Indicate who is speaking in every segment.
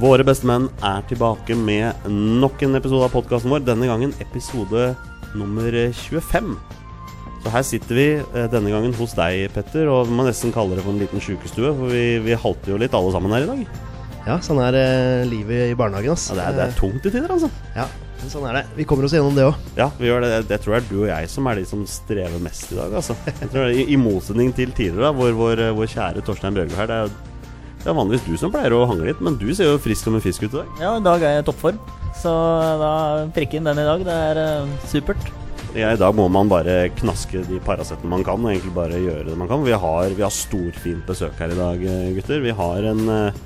Speaker 1: Våre beste menn er tilbake med nok en episode av podkasten vår. Denne gangen episode nummer 25. Så her sitter vi eh, denne gangen hos deg, Petter, og vi må nesten kalle det for en liten sjukestue. For vi, vi halter jo litt alle sammen her i dag.
Speaker 2: Ja, sånn er eh, livet i barnehagen. ass.
Speaker 1: Ja, det, er, det er tungt i tider, altså.
Speaker 2: Ja, men sånn er det. Vi kommer oss gjennom det òg.
Speaker 1: Ja, vi gjør det. Jeg tror det er du og jeg som er de som strever mest i dag, altså. Jeg tror det I, I motsetning til tidligere, da, hvor vår, vår kjære Torstein Bjørgo her, det er, det er vanligvis du som pleier å hangle litt, men du ser jo frisk som en fisk ut i dag.
Speaker 3: Ja, i dag er jeg i toppform, så da prikke inn den i dag. Det er uh, supert.
Speaker 1: Ja, I dag må man bare knaske de Paracetene man kan, og egentlig bare gjøre det man kan. Vi har, vi har storfint besøk her i dag, eh, gutter. Vi har en, eh,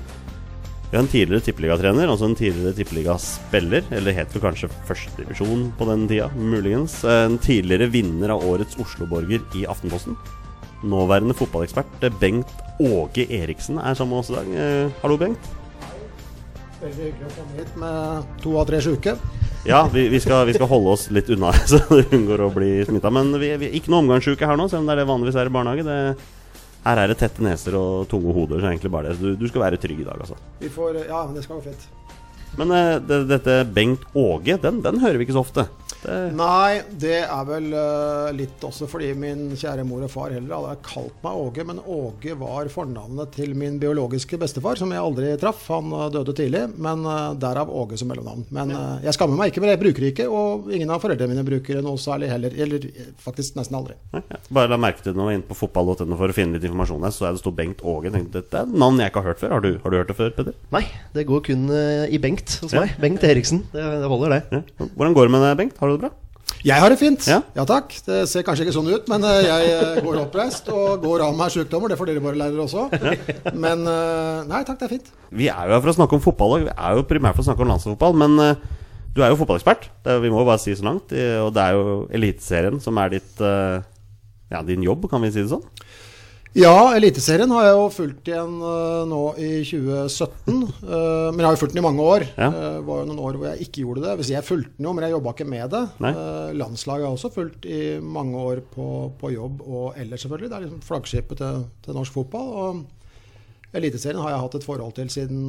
Speaker 1: vi har en tidligere tippeligatrener, altså en tidligere tippeligaspiller. Eller het vel kanskje førstedivisjon på den tida, muligens. En tidligere vinner av årets Osloborger i Aftenposten. Nåværende fotballekspert eh, Bengt Åge Eriksen er sammen med oss i dag. Eh, hallo, Bengt.
Speaker 4: Veldig hyggelig å komme hit med to av tre sjuke.
Speaker 1: Ja, vi, vi, skal, vi skal holde oss litt unna, så du unngår å bli smitta. Men vi, vi ikke noe omgangssjuke her nå, selv om det er det vanligvis er i barnehage. Det, her er det tette neser og tunge hoder. Så egentlig bare det. Du, du skal være trygg i dag, altså.
Speaker 4: Vi får, ja, det skal gå fint.
Speaker 1: Men eh, det, dette Bengt Åge, den, den hører vi ikke så ofte. Det,
Speaker 4: Nei, det er vel uh, litt også fordi min kjære mor og far heller hadde kalt meg Åge, men Åge var fornavnet til min biologiske bestefar, som jeg aldri traff. Han eh, døde tidlig, men uh, derav Åge som mellomnavn. Men uh, jeg skammer meg ikke, men jeg bruker ikke, og ingen av foreldrene mine bruker det noe særlig heller. Eller eh, faktisk nesten aldri.
Speaker 1: Nei. Bare la merke til det når vi er inne på fotball.no for å finne litt informasjon her. Så er det stod Bengt Åge. Tenkte, dette er et navn jeg ikke har hørt før. Har du, har du hørt det før, Petter?
Speaker 2: Nei, det går kun eh, i Bengt hos
Speaker 1: Ja.
Speaker 2: meg. Bengt Eriksen. Det, det holder, det.
Speaker 1: Ja. Hvordan går det med deg, Bengt? Har du det bra?
Speaker 4: Jeg har det fint.
Speaker 1: Ja.
Speaker 4: Ja. takk. Det ser kanskje ikke sånn ut, men eh, jeg eh, går oppreist og går av meg sykdommer. Det får dere bare lære også. Men eh, nei takk, det er fint.
Speaker 1: Vi er jo her for å snakke om fotball, og vi er jo primært for å snakke om landsfotball. Men du er jo fotballekspert, er- vi må bare si så langt. Og det er jo Eliteserien som er ditt, ja, din jobb, kan vi si det sånn?
Speaker 4: Ja, Eliteserien har jeg jo fulgt igjen eh, nå i 2017. eh, men jeg har jo fulgt den i mange år.
Speaker 1: Ja.
Speaker 4: Det var jo noen år hvor jeg ikke gjorde det. Hvis jeg fulgte den jo, men jeg jobba ikke med det.
Speaker 1: Nei.
Speaker 4: Eh, landslaget har også fulgt i mange år på, på jobb og ellers, selvfølgelig. Det er liksom flaggskipet til, til norsk fotball. Og Eliteserien har jeg hatt et forhold til siden,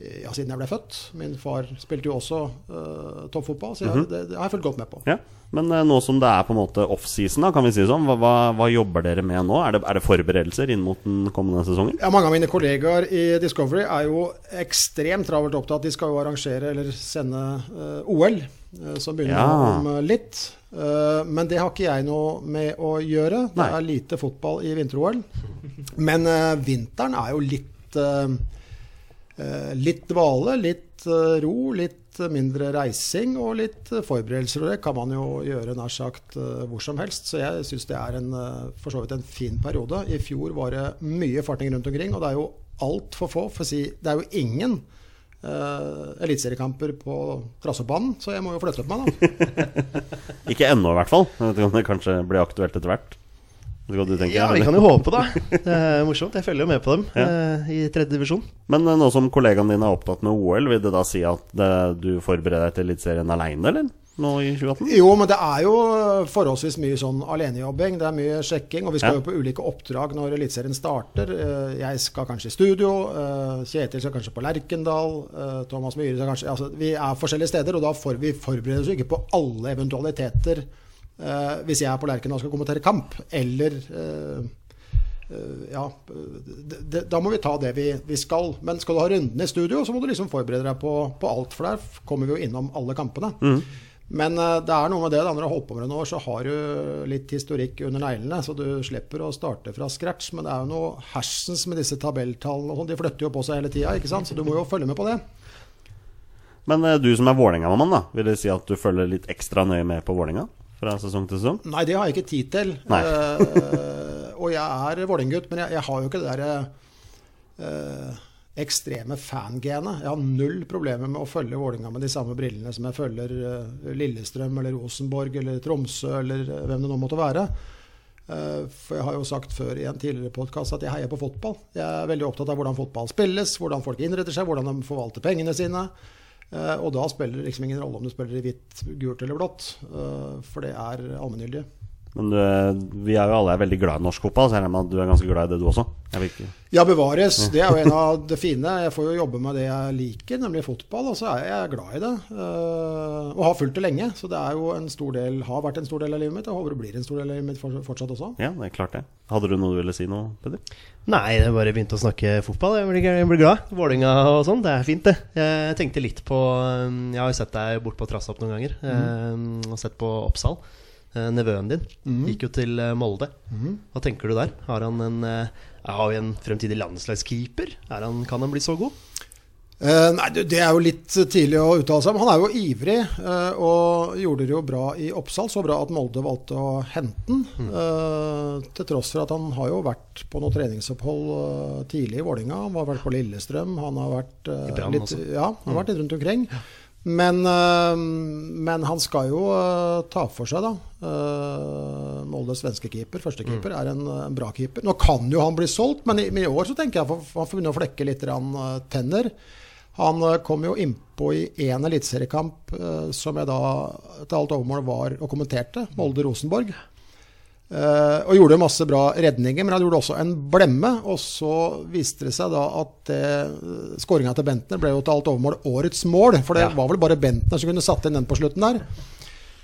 Speaker 4: ja, siden jeg ble født. Min far spilte jo også uh, toppfotball, så jeg, det, det har jeg fulgt godt med på.
Speaker 1: Ja. Men uh, nå som det er på en måte offseason, kan vi si sånn, hva, hva, hva jobber dere med nå? Er det, er det forberedelser inn mot den kommende sesongen?
Speaker 4: Ja, Mange av mine kollegaer i Discovery er jo ekstremt travelt opptatt. De skal jo arrangere eller sende uh, OL, eh, som begynner
Speaker 1: Ja.
Speaker 4: om eh, litt. Eh, men det har ikke jeg noe med å gjøre. Det
Speaker 1: Nei.
Speaker 4: er lite fotball i vinter-OL. Men eh, vinteren er jo litt eh, eh, Litt dvale, litt eh, ro, litt mindre reising og litt eh, forberedelser. Og det kan man jo gjøre nær sagt eh, hvor som helst. Så jeg syns det er en, eh, for så vidt en fin periode. I fjor var det mye farting rundt omkring, og det er jo altfor få. For å si, det er jo ingen uh, eliteseriekamper på Trassebanen, så jeg må jo flytte på meg, da.
Speaker 1: Ikke ennå, i hvert fall. Jeg vet ikke om det kanskje blir aktuelt etter hvert. Vet du hva du tenker?
Speaker 2: Ja, vi kan jo håpe, da. Det er morsomt. Jeg følger jo med på dem
Speaker 1: Ja.
Speaker 2: eh, i tredje divisjon.
Speaker 1: Men eh, nå som kollegaene dine er opptatt med OL, vil det da si at det, du forbereder deg til Eliteserien aleine, eller? Nå i 2018?
Speaker 4: Jo, men det er jo forholdsvis mye sånn alenejobbing. Det er mye sjekking, og vi skal
Speaker 1: Ja.
Speaker 4: jo på ulike oppdrag når Eliteserien starter. Eh, Jeg skal kanskje i studio, eh, Kjetil skal kanskje på Lerkendal, eh, Thomas Myhre skal kanskje altså, Vi er forskjellige steder, og da får vi forbereder oss ikke på alle eventualiteter eh, hvis jeg er på Lerkendal og skal kommentere kamp, eller eh, eh, ja, det, det, da må vi ta det vi, vi skal. Men skal du ha runden i studio, så må du liksom forberede deg på, på alt. For der kommer vi jo innom alle kampene. Men eh, det er noe med det. da, Når du har holdt på med det noen år, så har du litt historikk under neglene. Så du slipper å starte fra scratch. Men det er jo noe hersens med disse tabelltallene. sånn, De flytter jo på seg hele tida, så du må jo følge med på det.
Speaker 1: Men eh, du som er Vålerenga-mann, vil det si at du følger litt ekstra nøye med på Vålerenga? Fra sesong til sesong?
Speaker 4: Nei, det har jeg ikke tid til. Eh, og jeg er Vålerenga-gutt, men jeg, jeg har jo ikke det derre uh, ekstreme fangenet. Jeg har null problemer med å følge Vålerenga med de samme brillene som jeg følger uh, Lillestrøm eller Rosenborg eller Tromsø eller eh, hvem det nå måtte være. For jeg har jo sagt før i en tidligere podkast at jeg heier på fotball. Jeg er veldig opptatt av hvordan fotball spilles, hvordan folk innretter seg, hvordan de forvalter pengene sine. Eh, Og da spiller det liksom ingen rolle om du spiller i hvitt, gult eller blått, eh, for det er allmenngyldig.
Speaker 1: Men du, vi er jo alle er veldig glad i norsk fotball, så jeg regner med at du er ganske glad i det, du også? Jeg vil ikke
Speaker 4: Ja, bevares. Det er jo en av det fine. Jeg får jo jobbe med det jeg liker, nemlig fotball. Og så er jeg glad i det. eh, Og har fulgt det lenge. Så det er jo en stor del, har vært en stor del av livet mitt. Og håper det blir en stor del av livet mitt fortsatt også.
Speaker 1: Ja, det er klart det. Hadde du noe du ville si nå, Peder?
Speaker 2: Nei, jeg bare begynte å snakke fotball. Jeg blir, jeg blir glad. Vålinga og sånn, det er fint, det. Jeg tenkte litt på um, Jeg har jo sett deg bort på Trassa opp noen ganger. Mm. Og sett på Oppsal. Eh, Nevøen din gikk jo til Molde. Molde. Hva tenker du der? Har han en eh, Har vi en fremtidig landslagskeeper? Er han, kan han bli så god?
Speaker 4: Eh, nei, det er jo litt tidlig å uttale seg om. Han er jo ivrig eh, og gjorde det jo bra i Oppsal. Så bra at Molde valgte å hente den. eh, til tross for at han har jo vært på noe treningsopphold eh, tidlig i Vålinga. Han har vært på Lillestrøm. Han har vært, eh, litt, ja, han har vært litt rundt omkring. Men, eh, men han skal jo eh, ta for seg, da. Uh, Moldes svenske keeper, førstekeeper, er en, en bra keeper. Nå kan jo han bli solgt, men i, men i år så tenker jeg at han får begynne å flekke litt eh, tenner. Han eh, kom jo innpå i én eliteseriekamp eh, som jeg da til alt overmål var og kommenterte, Molde-Rosenborg. Eh, og gjorde masse bra redninger, men han gjorde også en blemme. Og så viste det seg da at uh, skåringa til Bentner ble jo til alt overmål årets mål. For det
Speaker 2: Ja.
Speaker 4: var vel bare Bentner som kunne satt inn den på slutten der.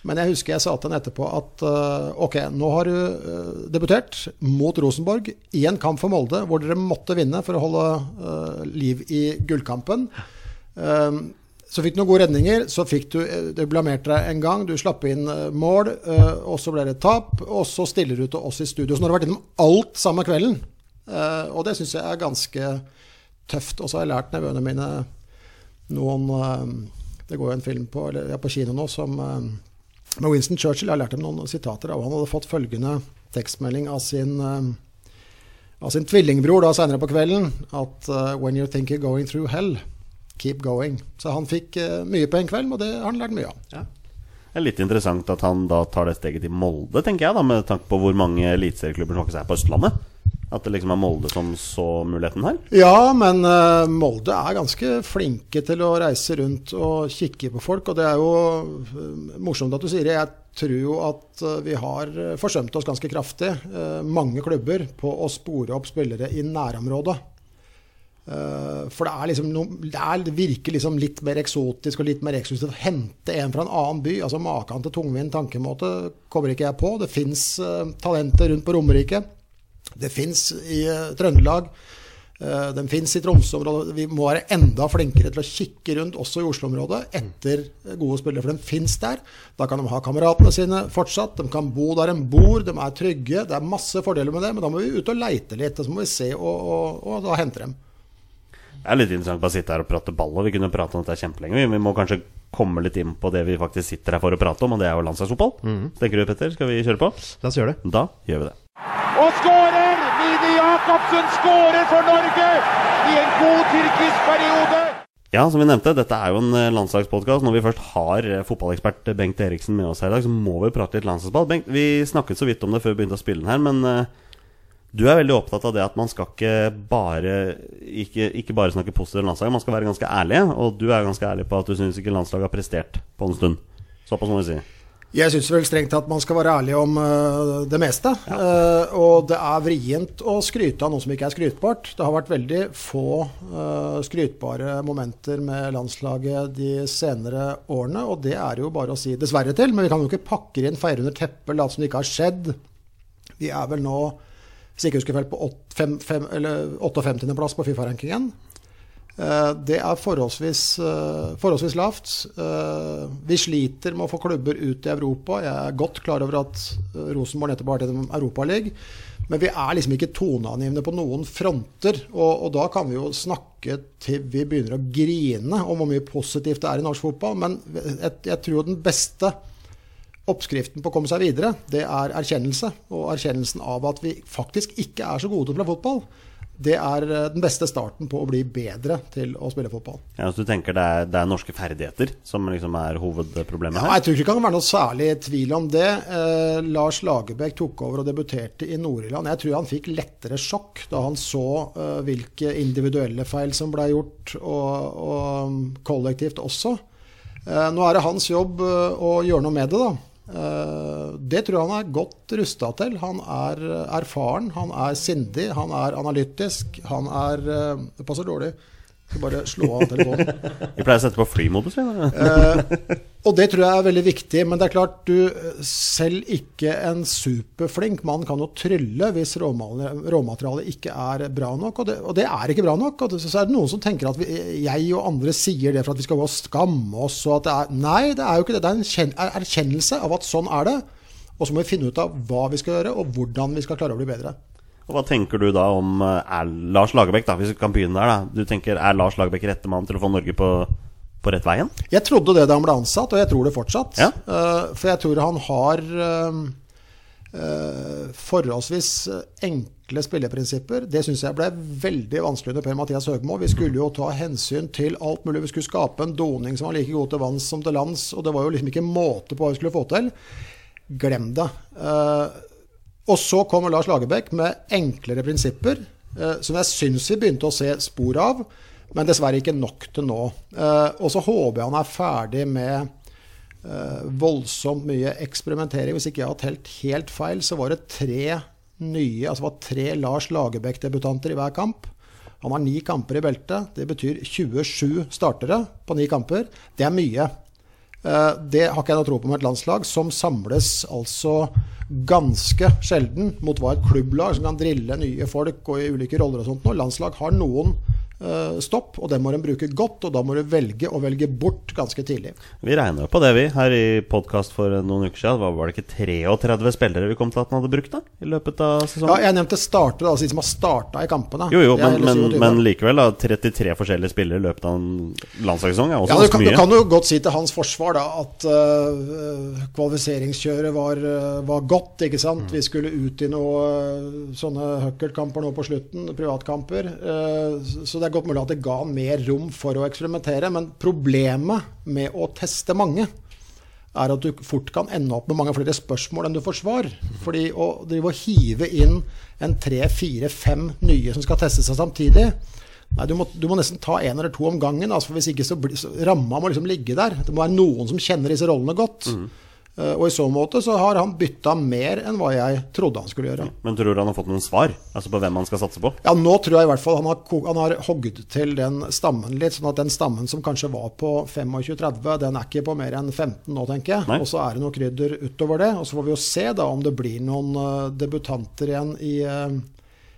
Speaker 4: Men jeg husker jeg sa til han etterpå at uh, ok, nå har du eh, debutert mot Rosenborg i en kamp for Molde hvor dere måtte vinne for å holde eh, liv i gullkampen. Eh, så fikk du noen gode redninger, så fikk du eh, Du blamerte deg en gang, du slapp inn eh, mål, eh, og så ble det tap. Og så stiller du til oss i studio. Så nå har du vært innom alt samme kvelden. Og det syns jeg er ganske tøft. Og så har jeg lært nevøene mine noen Det går jo en film på, eller, ja, på kino nå som med Winston Churchill. Jeg har lært dem noen sitater av han hadde fått følgende tekstmelding av sin, av sin tvillingbror da senere på kvelden. At uh, 'when you think you're going through hell, keep going'. Så han fikk eh, mye på en kveld, og det har han lært mye av.
Speaker 1: Det er litt interessant at han da tar det steget til Molde, tenker jeg, da med tanke på hvor mange eliteserieklubber som faktisk er på Østlandet. At det liksom er Molde som så muligheten her.
Speaker 4: Ja, men uh, Molde er ganske flinke til å reise rundt og kikke på folk. Og det er jo eh, morsomt at du sier det. Jeg tror jo at vi har forsømt oss ganske kraftig, mange klubber, på å spore opp spillere i nærområdet. Eh, for det, liksom noe, det, er, virker liksom litt mer eksotisk og litt mer eksklusivt å hente en fra en annen by. altså Maken til tungvint tankemåte kommer ikke jeg på. Det fins talenter rundt på Romerike. Det fins i eh, Trøndelag. Den fins i Tromsø-området. Vi må være enda flinkere til å kikke rundt, også i Oslo-området, etter eh, gode spillere. For den fins der. Da kan de ha kameratene sine fortsatt. De kan bo der de bor. De er trygge. Det er masse fordeler med det, men da må vi ut og leite litt. Og så må vi se og, og, og da hente dem.
Speaker 1: Det er litt interessant bare å sitte her og prate ball, og vi kunne prate om dette kjempelenge. Vi- Vi må kanskje komme litt inn på det vi faktisk sitter her for å prate om, og det er jo landslagsfotball. Tenker du, Petter? Skal vi kjøre på?
Speaker 2: La oss gjøre det.
Speaker 1: Da gjør vi det.
Speaker 5: Og skårer! Mini Jacobsen skårer for Norge i en god tyrkisk periode!
Speaker 1: Ja, som vi nevnte, dette er jo en landslagspodkast. Når vi først har eh, fotballekspert Bengt Eriksen med oss her i dag, så må vi prate litt landslagsball. Bengt, vi snakket så vidt om det før vi begynte å spille den her, men eh, du er veldig opptatt av det at man skal ikke bare Ikke, ikke bare snakke positivt om landslaget, man skal være ganske ærlig. Og du er ganske ærlig på at du syns ikke landslaget har prestert på en stund. Såpass må vi si.
Speaker 4: Jeg syns vel strengt tatt man skal være ærlig om uh, det meste. Eh, og det er vrient å skryte av noe som ikke er skrytbart. Det har vært veldig få uh, skrytbare momenter med landslaget de senere årene, og det er jo bare å si dessverre til. Men vi kan jo ikke pakke inn, feire under teppet, late som det ikke har skjedd. Vi er vel nå, hvis jeg ikke husker feil, på åt- fem- fem- 58.-plass på Fifa-rankingen. Eh, Det er forholdsvis, eh, forholdsvis lavt. Eh, Vi sliter med å få klubber ut i Europa. Jeg er godt klar over at Rosenborg nettopp har vært i Europaligaen. Men vi er liksom ikke toneangivende på noen fronter. Og, og da kan vi jo snakke til vi begynner å grine om hvor mye positivt det er i norsk fotball. Men jeg, jeg tror den beste oppskriften på å komme seg videre, det er erkjennelse. Og erkjennelsen av at vi faktisk ikke er så gode til å spille fotball. Det er eh, den beste starten på å bli bedre til å spille fotball.
Speaker 1: Ja, så du tenker det er, det er norske ferdigheter som liksom er hovedproblemet
Speaker 4: Ja,
Speaker 1: her?
Speaker 4: jeg tror ikke det kan være noe særlig tvil om det. Eh, Lars Lagerbäck tok over og debuterte i Nord-Irland. Jeg tror han fikk lettere sjokk da han så eh, hvilke individuelle feil som ble gjort, og, og kollektivt også. Eh, nå er det hans jobb eh, å gjøre noe med det, da. Eh, det tror jeg han er godt rusta til. Han er eh, erfaren, han er sindig, han er analytisk. Han er eh, Det passer dårlig. Skal bare slå av telefonen.
Speaker 1: Vi pleier å sette på flymodus.
Speaker 4: Eh, og det tror jeg er veldig viktig. Men det er klart, du selv ikke en superflink mann kan jo trylle hvis råmaterialet, ikke er bra nok. Og det, og det er ikke bra nok. Og det, så er det noen som tenker at vi, jeg og andre sier det for at vi skal gå og skamme oss. Og at det er, nei, det er jo ikke det. Det er en kjen, er erkjennelse av at sånn er det. Og så må vi finne ut av hva vi skal gjøre, og hvordan vi skal klare å bli bedre.
Speaker 1: Og Hva tenker du da om eh, er Lars Lagerbäck, da, hvis vi kan begynne der? da Du tenker, Er Lars Lagerbäck rette mann til å få Norge på, på rett veien?
Speaker 4: Jeg trodde det da han ble ansatt, og jeg tror det fortsatt.
Speaker 1: Ja.
Speaker 4: Eh, for jeg tror han har eh, forholdsvis enkle spilleprinsipper. Det syns jeg ble veldig vanskelig under Per-Mathias Høgmo. Vi skulle jo ta hensyn til alt mulig. Vi skulle skape en doning som var like god til vanns som til lands. Og det var jo liksom ikke måte på hva vi skulle få til. Glem det. Og så kommer Lars Lagerbäck med enklere prinsipper, eh, som jeg syns vi begynte å se spor av, men dessverre ikke nok til nå. Eh, og så håper jeg han er ferdig med eh, voldsomt mye eksperimentering. Hvis ikke jeg har telt helt feil, så var det tre nye, altså var tre Lars Lagerbäck-debutanter i hver kamp. Han har ni kamper i beltet. Det betyr 27 startere på ni kamper. Det er mye. Eh, Det har ikke jeg noe tro på med et landslag som samles altså ganske sjelden mot hva et klubblag som kan drille nye folk og i ulike roller og sånt. noe. Landslag har noen stopp, og det må en bruke godt. Og da må du velge å velge bort ganske tidlig.
Speaker 1: Vi regna på det, vi, her i podkast for noen uker siden. Var, var det ikke 33 spillere vi kom til at han hadde brukt da, i løpet av
Speaker 4: Ja, jeg nevnte startere, altså de som har starta i kampene.
Speaker 1: Jo, jo, men, men, men likevel, da. 33 forskjellige spillere i løpet av en landslagssesong er også
Speaker 4: Ja, du kan, du kan jo godt si til hans forsvar da, at uh, kvalifiseringskjøret var, var godt. ikke sant?
Speaker 1: Mm.
Speaker 4: Vi skulle ut i noen sånne høkkelkamper nå på slutten, privatkamper. Uh, så- så det er godt mulig at det ga mer rom for å eksperimentere. Men problemet med å teste mange er at du fort kan ende opp med mange flere spørsmål enn du får svar. Fordi å drive og hive inn en tre, fire, fem nye som skal teste seg samtidig Nei, du må, du må nesten ta én eller to om gangen. Altså, Hvis ikke så, blir- så Ramma må liksom ligge der. Det må være noen som kjenner disse rollene godt. Eh, og i så måte så har han bytta mer enn hva jeg trodde han skulle gjøre.
Speaker 1: Men tror du han har fått noen svar? Altså på hvem han skal satse på?
Speaker 4: Ja, nå tror jeg i hvert fall han har, han har hogd til den stammen litt. Sånn at den stammen som kanskje var på 25-30, den er ikke på mer enn 15 nå, tenker jeg.
Speaker 1: Nei.
Speaker 4: Og så er det noe krydder utover det. Og så får vi jo se da om det blir noen eh, debutanter igjen i, eh,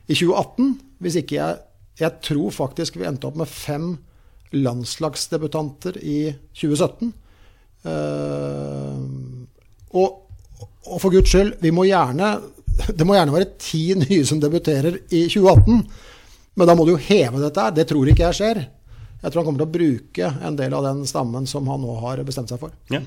Speaker 4: i 2018. Hvis ikke jeg Jeg tror faktisk vi endte opp med fem landslagsdebutanter i 2017. Eh, og, og for guds skyld, vi må gjerne det må gjerne være ti nye som debuterer i 2018. Men da må du jo heve dette her. Det tror ikke jeg skjer. Jeg tror han kommer til å bruke en del av den stammen som han nå har bestemt seg for.
Speaker 1: Ja.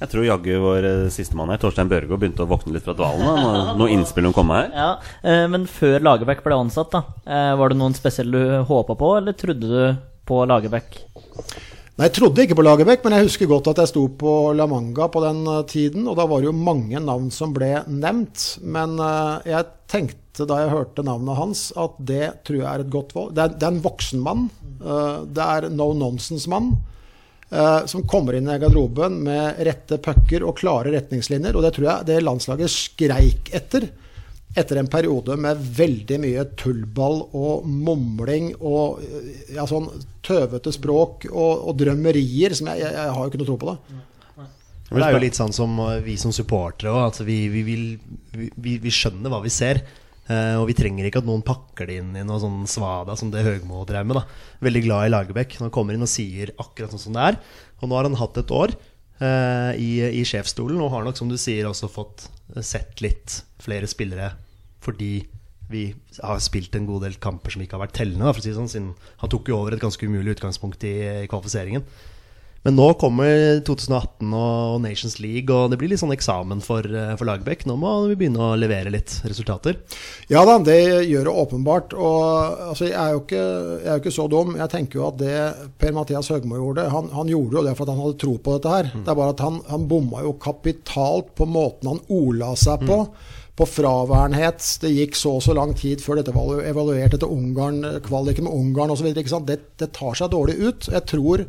Speaker 1: Jeg tror jaggu vår eh, sistemann her, Torstein Børgo, begynte å våkne litt fra dvalen. da. Nå- Noe innspill om å komme her.
Speaker 3: Ja, eh, Men før Lagerbäck ble ansatt, da eh, var det noen spesielle du håpa på, eller trodde du på Lagerbäck?
Speaker 4: Nei, Jeg trodde ikke på Lagerbäck, men jeg husker godt at jeg sto på La Manga på den eh, tiden, og da var det jo mange navn som ble nevnt. Men eh, jeg tenkte da jeg hørte navnet hans, at det tror jeg er et godt valg. Det er, det er en voksen mann. eh, det er no nonsense-mann. som kommer inn i garderoben med rette pucker og klare retningslinjer. Og det tror jeg det landslaget skreik etter. Etter en periode med veldig mye tullball og mumling og eh, ja, sånn tøvete språk og, og drømmerier som jeg, jeg, jeg har jo ikke noe tro på det.
Speaker 2: Det er jo litt sånn som uh, vi som supportere òg. Altså vi, vi, vi, vi, skjønner hva vi ser. eh, og vi trenger ikke at noen pakker det inn i noe sånn svada som det Høgmo drev med. da Veldig glad i Lagerbäck. Han kommer inn og sier akkurat sånn som det er. Og nå har han hatt et år eh, i, i sjefsstolen og har nok, som du sier, også fått eh, sett litt flere spillere fordi vi har spilt en god del kamper som ikke har vært tellende. For å si sånn, siden Han tok jo over et ganske umulig utgangspunkt i, i kvalifiseringen. Men nå kommer 2018 og Nations League, og det blir litt sånn eksamen for, eh, for Lagerbäck. Nå må vi begynne å levere litt resultater.
Speaker 4: Ja da, det gjør det åpenbart. Og altså, jeg, er jo ikke, jeg er jo ikke så dum. Jeg tenker jo at det Per-Mathias Høgmo gjorde, han, han gjorde jo det for at han hadde tro på dette her. Det er bare at han, han bomma jo kapitalt på måten han ordla seg på. På fraværenhet. Det gikk så og så lang tid før dette var evaluert etter Ungarn, kvaliken med Ungarn osv. Det, det tar seg dårlig ut. Jeg tror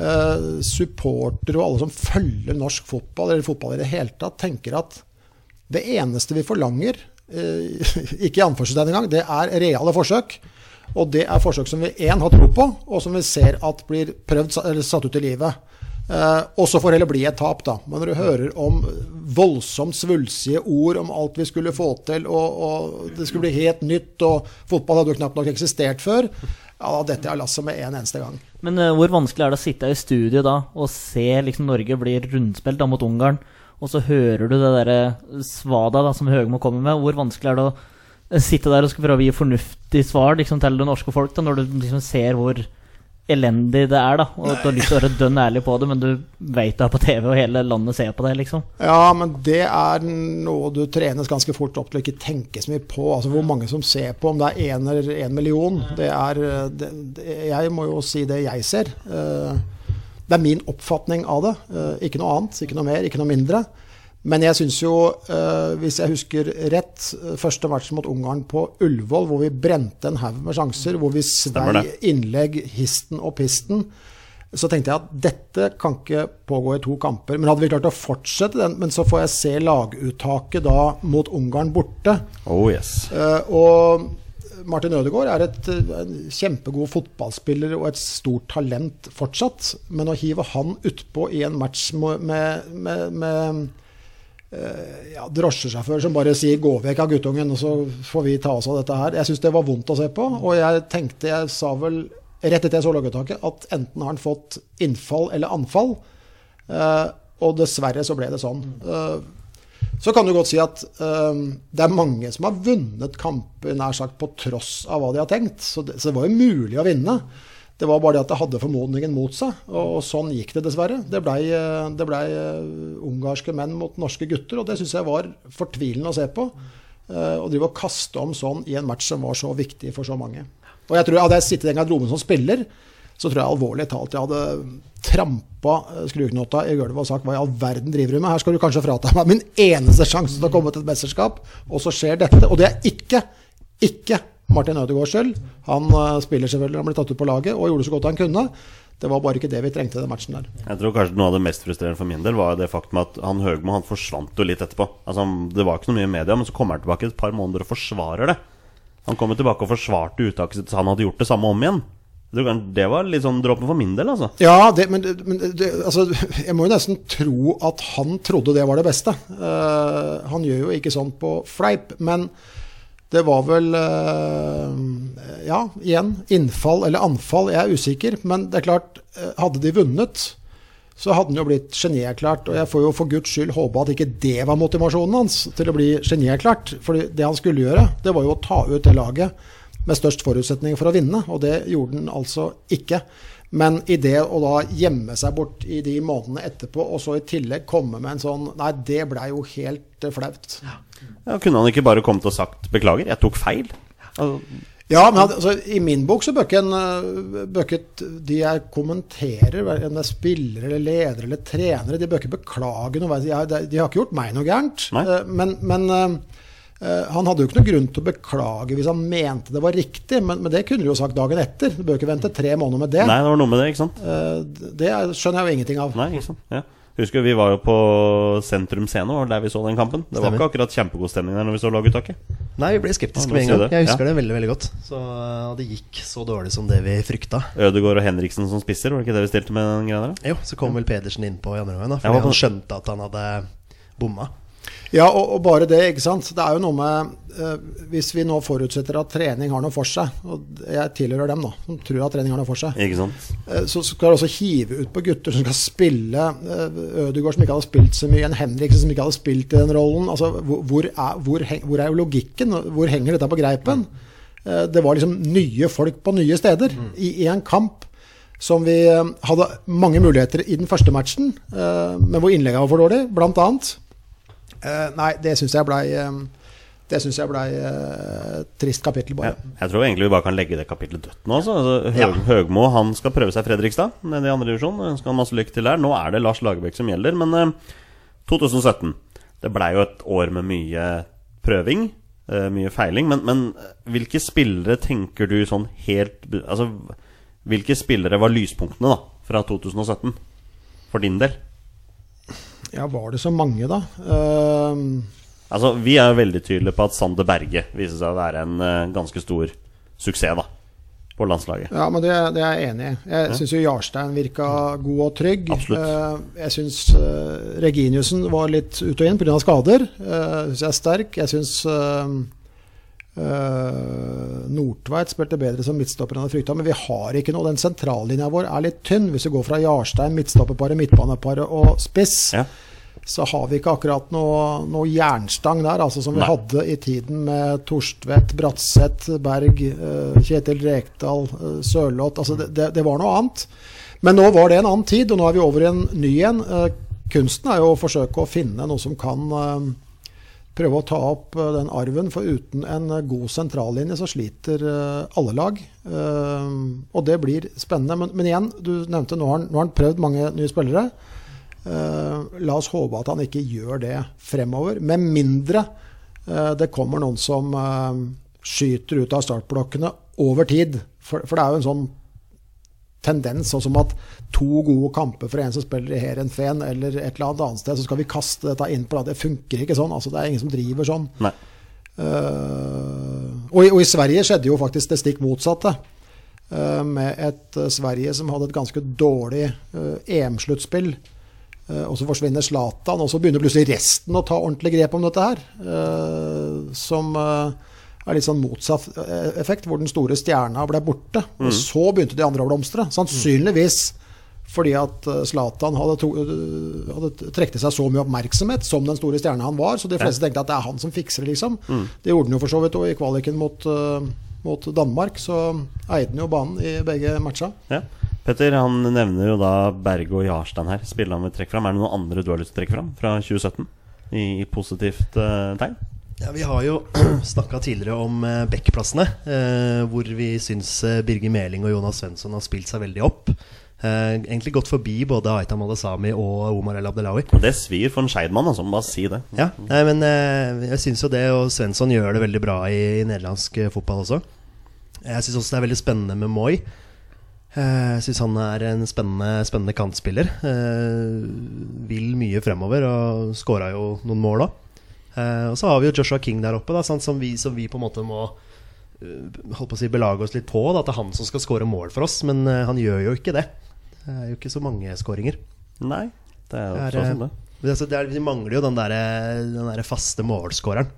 Speaker 4: eh, supportere og alle som følger norsk fotball, eller fotball i det hele tatt, tenker at det eneste vi forlanger, eh, ikke i anførselstegn engang, det er reale forsøk. Og det er forsøk som vi én har tro på, og som vi ser at blir prøvd eller satt ut i livet. Eh, og så får heller bli et tap, da. Men når du hører om voldsomt svulstige ord om alt vi skulle få til, og, og det skulle bli helt nytt, og fotball hadde jo knapt nok eksistert før, ja, da detter jeg av lasset med en eneste gang.
Speaker 3: Men uh, hvor vanskelig er det å sitte i studio da og se liksom Norge blir rundspilt da mot Ungarn, og så hører du det derre svada da som Høgmo kommer med? Hvor vanskelig er det å eh, sitte der og skal prøve å gi fornuftig svar liksom, til det norske folk, da, når du liksom ser hvor elendig det er, da, og du har lyst til å være dønn ærlig på det, men du veit det er på TV, og hele landet ser på det, liksom?
Speaker 4: Ja, men det er noe du trenes ganske fort opp til å ikke tenke så mye på. Altså Hvor mange som ser på, om det er én eller én million. Det er det, det, Jeg må jo si det jeg ser. Eh, Det er min oppfatning av det. Eh, Ikke noe annet, ikke noe mer, ikke noe mindre. Men jeg syns jo, eh, hvis jeg husker rett, eh, første matchen mot Ungarn på Ullevål, hvor vi brente en haug med sjanser, hvor vi svei innlegg histen og pisten, så tenkte jeg at dette kan ikke pågå i to kamper. Men hadde vi klart å fortsette den, men så får jeg se laguttaket da mot Ungarn borte.
Speaker 1: Oh yes.
Speaker 4: Eh, og Martin Ødegaard er et, en kjempegod fotballspiller og et stort talent fortsatt. Men å hive han utpå i en match med, med, med, ja, drosjesjåfør som bare sier 'gå vekk av guttungen', og så får vi ta oss av dette her. Jeg syns det var vondt å se på. Og jeg tenkte, jeg sa vel rett etter jeg så laguttaket, at enten har han fått innfall eller anfall. Eh, og dessverre så ble det sånn. Eh, så kan du godt si at eh, det er mange som har vunnet kamper nær sagt på tross av hva de har tenkt. Så det, så det var jo mulig å vinne. Det var bare det at det hadde formodningen mot seg, og, sånn gikk det dessverre. Det blei ble, eh, ungarske menn mot norske gutter, og det syns jeg var fortvilende å se på. Eh, Å drive og kaste om sånn i en match som var så viktig for så mange. Og jeg tror Hadde jeg sittet i den garderoben som spiller, så tror jeg alvorlig talt jeg hadde trampa skruknotta i gulvet og sagt hva i all verden driver du med? Her skal du kanskje frata meg min eneste sjanse til å komme til et mesterskap, og så skjer dette. Og det er ikke, ikke Martin Ødegaards skyld. Han eh, spiller selvfølgelig, han ble tatt ut på laget og gjorde så godt han kunne. Det var bare ikke det vi trengte i den matchen der.
Speaker 1: Jeg tror kanskje noe av det mest frustrerende for min del var det faktum at han Høgmo han forsvant jo litt etterpå. Altså, det var ikke noe mye i media, men så kommer han tilbake et par måneder og forsvarer det. Han kommer tilbake og forsvarte uttaket sitt, så han hadde gjort det samme om igjen. Det var litt sånn dråpen for min del, altså.
Speaker 4: Ja, det, men, men det, altså, jeg må jo nesten tro at han trodde det var det beste. Uh, han gjør jo ikke sånn på fleip, men det var vel eh, Ja, igjen. Innfall eller anfall. Jeg er usikker. Men det er klart, eh, hadde de vunnet, så hadde han jo blitt genierklært. Og jeg får jo for guds skyld håpe at ikke det var motivasjonen hans til å bli genierklært. For det han skulle gjøre, det var jo å ta ut det laget med størst forutsetning for å vinne, og det gjorde han altså ikke. Men i det å da gjemme seg bort i de månedene etterpå, og så i tillegg komme med en sånn Nei, det blei jo helt eh, flaut.
Speaker 1: Ja, kunne han ikke bare kommet og sagt 'beklager, jeg tok feil'? Altså,
Speaker 4: Ja, men altså, i min bok så bør ikke, et- de jeg kommenterer, enten det er spillere eller ledere eller trenere, de bør ikke beklage noe. De har, de har ikke gjort meg noe gærent. Eh, Men, men han hadde jo ikke noe grunn til å beklage hvis han mente det var riktig, men, men det kunne du jo sagt dagen etter. Du bør ikke vente tre måneder med det.
Speaker 1: nei, det var noe med det, ikke sant?
Speaker 4: Eh, Det er- skjønner jeg jo ingenting av.
Speaker 1: Nei, ikke sant? Ja. Husker vi var jo på Sentrum Scene, var der vi så den kampen. Det var ikke akkurat kjempegod stemning der når vi så laguttaket.
Speaker 2: Nei, vi ble skeptiske
Speaker 1: Ja,
Speaker 2: med en gang.
Speaker 1: det.
Speaker 2: Jeg husker
Speaker 1: Ja.
Speaker 2: det veldig veldig godt. Så uh, det gikk så dårlig som det vi frykta.
Speaker 1: Ødegaard og Henriksen som spisser, var det ikke det vi stilte med den greia der?
Speaker 2: Jo, så kom vel Pedersen innpå i andre omgang, da, fordi
Speaker 1: på...
Speaker 2: han skjønte at han hadde bomma.
Speaker 4: Ja, og, og bare det, ikke sant. Det er jo noe med eh, Hvis vi nå forutsetter at trening har noe for seg, og jeg tilhører dem, da, som tror at trening har noe for seg, eh, så skal du også hive ut på gutter som skal spille eh, Ødegaard som ikke hadde spilt så mye, en Henriksen som ikke hadde spilt i den rollen. Altså, hvor, hvor, er, hvor, hvor er jo logikken? Hvor henger dette på greipen? Eh, Det var liksom nye folk på nye steder i, i en kamp som vi eh, hadde mange muligheter i den første matchen, eh, men hvor innleggene var for dårlig, blant annet. Eh, nei, det syns jeg blei eh, Det syns jeg blei et trist kapittel,
Speaker 1: Ja.
Speaker 4: bare.
Speaker 1: Jeg tror egentlig vi bare kan legge det kapittelet dødt nå. Altså. Altså, Høg,
Speaker 4: Ja.
Speaker 1: Høgmo han skal prøve seg Fredrikstad, nede i andre divisjon. Ønsker han masse lykke til der. Nå er det Lars Lagerbäck som gjelder, men eh, 2017 Det blei jo et år med mye prøving, eh, mye feiling. Men, men hvilke spillere tenker du sånn helt Altså, hvilke spillere var lyspunktene da fra 2017? For din del?
Speaker 4: Ja, var det så mange, da? Uh,
Speaker 1: Altså, Vi er jo veldig tydelige på at Sander Berge viser seg å være en uh, ganske stor suksess da på landslaget.
Speaker 4: Ja, men det, det er jeg enig i. Jeg ja. syns jo Jarstein virka god og trygg. Uh, jeg syns uh, Reginiussen var litt ut og inn pga. skader. Uh, syns jeg er sterk. Jeg syns Uh, Nordtveit spilte bedre som midtstopper enn han frykta, men vi har ikke noe. Den sentrallinja vår er litt tynn. Hvis vi går fra Jarstein, midtstopperparet, midtbaneparet og spiss,
Speaker 1: ja.
Speaker 4: så har vi ikke akkurat noe, noe jernstang der, altså som vi hadde i tiden med Torstvedt, Bratseth, Berg, uh, Kjetil Rekdal, uh, Sørloth. Altså det, det, det, var noe annet. Men nå var det en annen tid, og nå er vi over i en ny en. kunsten er jo å forsøke å finne noe som kan prøve å ta opp eh, den arven. For uten en eh, god sentrallinje så sliter eh, alle lag. Og det blir spennende. Men, men igjen, du nevnte nå har, nå har han prøvd mange nye spillere. La oss håpe at han ikke gjør det fremover. Med mindre det kommer noen som skyter ut av startblokkene over tid. For, for det er jo en sånn tendens, sånn som at to gode kamper for en som spiller i Heerenveen eller et eller annet annet sted, så skal vi kaste dette inn på det. Det funker ikke sånn. altså Det er ingen som driver sånn. Uh, og, i, og, i, Sverige skjedde jo faktisk det stikk motsatte. Uh, med et uh, Sverige som hadde et ganske dårlig EM-sluttspill. og så forsvinner Zlatan, og så begynner plutselig resten å ta ordentlig grep om dette her. som er litt sånn motsatt effekt, hvor den store stjerna ble borte. Mm. Og så begynte de andre å blomstre. Sannsynligvis fordi at eh, Zlatan hadde, to, eh, hadde trukket seg så mye oppmerksomhet som den store stjerna han var. Så de fleste tenkte at det er han som fikser det, liksom. Mm. Det gjorde han jo for så vidt òg i kvaliken mot, uh, mot, Danmark. Så eide han jo banen i begge matcha.
Speaker 1: Ja. Petter han nevner jo da Berge og Jarstein her. Spillerne vil trekke fram. Er det noen andre du har lyst til å trekke fram fra 2017? I positivt uh, tegn?
Speaker 2: Ja, Vi har jo snakka tidligere om backplassene, eh, hvor vi syns Birger Meling og Jonas Svensson har spilt seg veldig opp. Uh, egentlig gått forbi både Aitam Malasami og Omar El Abdelawi.
Speaker 1: Det svir for en Skeidmann, altså. Bare si det.
Speaker 2: Ja, nei, men jeg syns jo det, og Svensson gjør det veldig bra i, i nederlandsk fotball også. Jeg syns også det er veldig spennende med Moi. Jeg syns han er en spennende, spennende kantspiller. Vil mye fremover og skåra jo noen mål òg. Og så har vi jo Joshua King der oppe, da, som, vi, som, vi, på en måte må holdt på å si, belage oss litt på. Da, at det er han som skal skåre mål for oss, men han gjør jo ikke det. Det er jo ikke så mange skåringer.
Speaker 1: Nei, det er jo det er, sånn det.
Speaker 2: Altså, det er, vi mangler jo den der, den der faste målskåreren.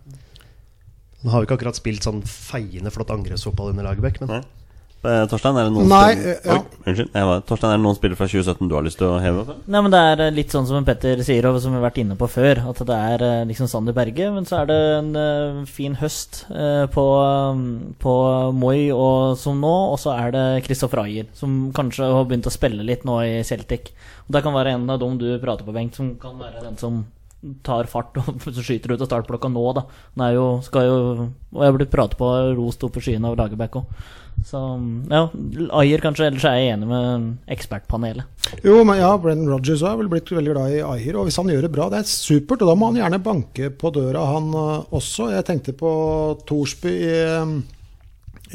Speaker 2: Nå har vi ikke akkurat spilt sånn feiende flott angrepsfotball under Lagerbäck, men
Speaker 1: Nei. Eh, Torstein, er det noen
Speaker 4: Nei,
Speaker 1: spiller... ja. Oi, unnskyld. Torstein, er det noen spillere fra 2017 du har lyst til å heve? Opp?
Speaker 3: Nei, men Det er eh, litt sånn som Petter sier, og som vi har vært inne på før. At det er eh, liksom Sander Berge, men så er det en fin høst på, på Moi og som nå. Og så er det Kristoffer Ayer, som kanskje har begynt å spille litt nå i Celtic. Og Det kan være en av dem du prater på, Bengt, som kan være den som tar fart og så skyter ut av startblokka nå, da. Han er jo, skal jo Og jeg har blitt pratet på rost opp i skyene av Lagerbäck òg. Så ja, Ayer kanskje, ellers er jeg enig med ekspertpanelet.
Speaker 4: Jo, men ja, Brennan Rogers har vel blitt veldig glad i Ayer. Og hvis han gjør det bra, det er supert. Og da må han gjerne banke på døra, han uh, også. Jeg tenkte på Thorsby i, um,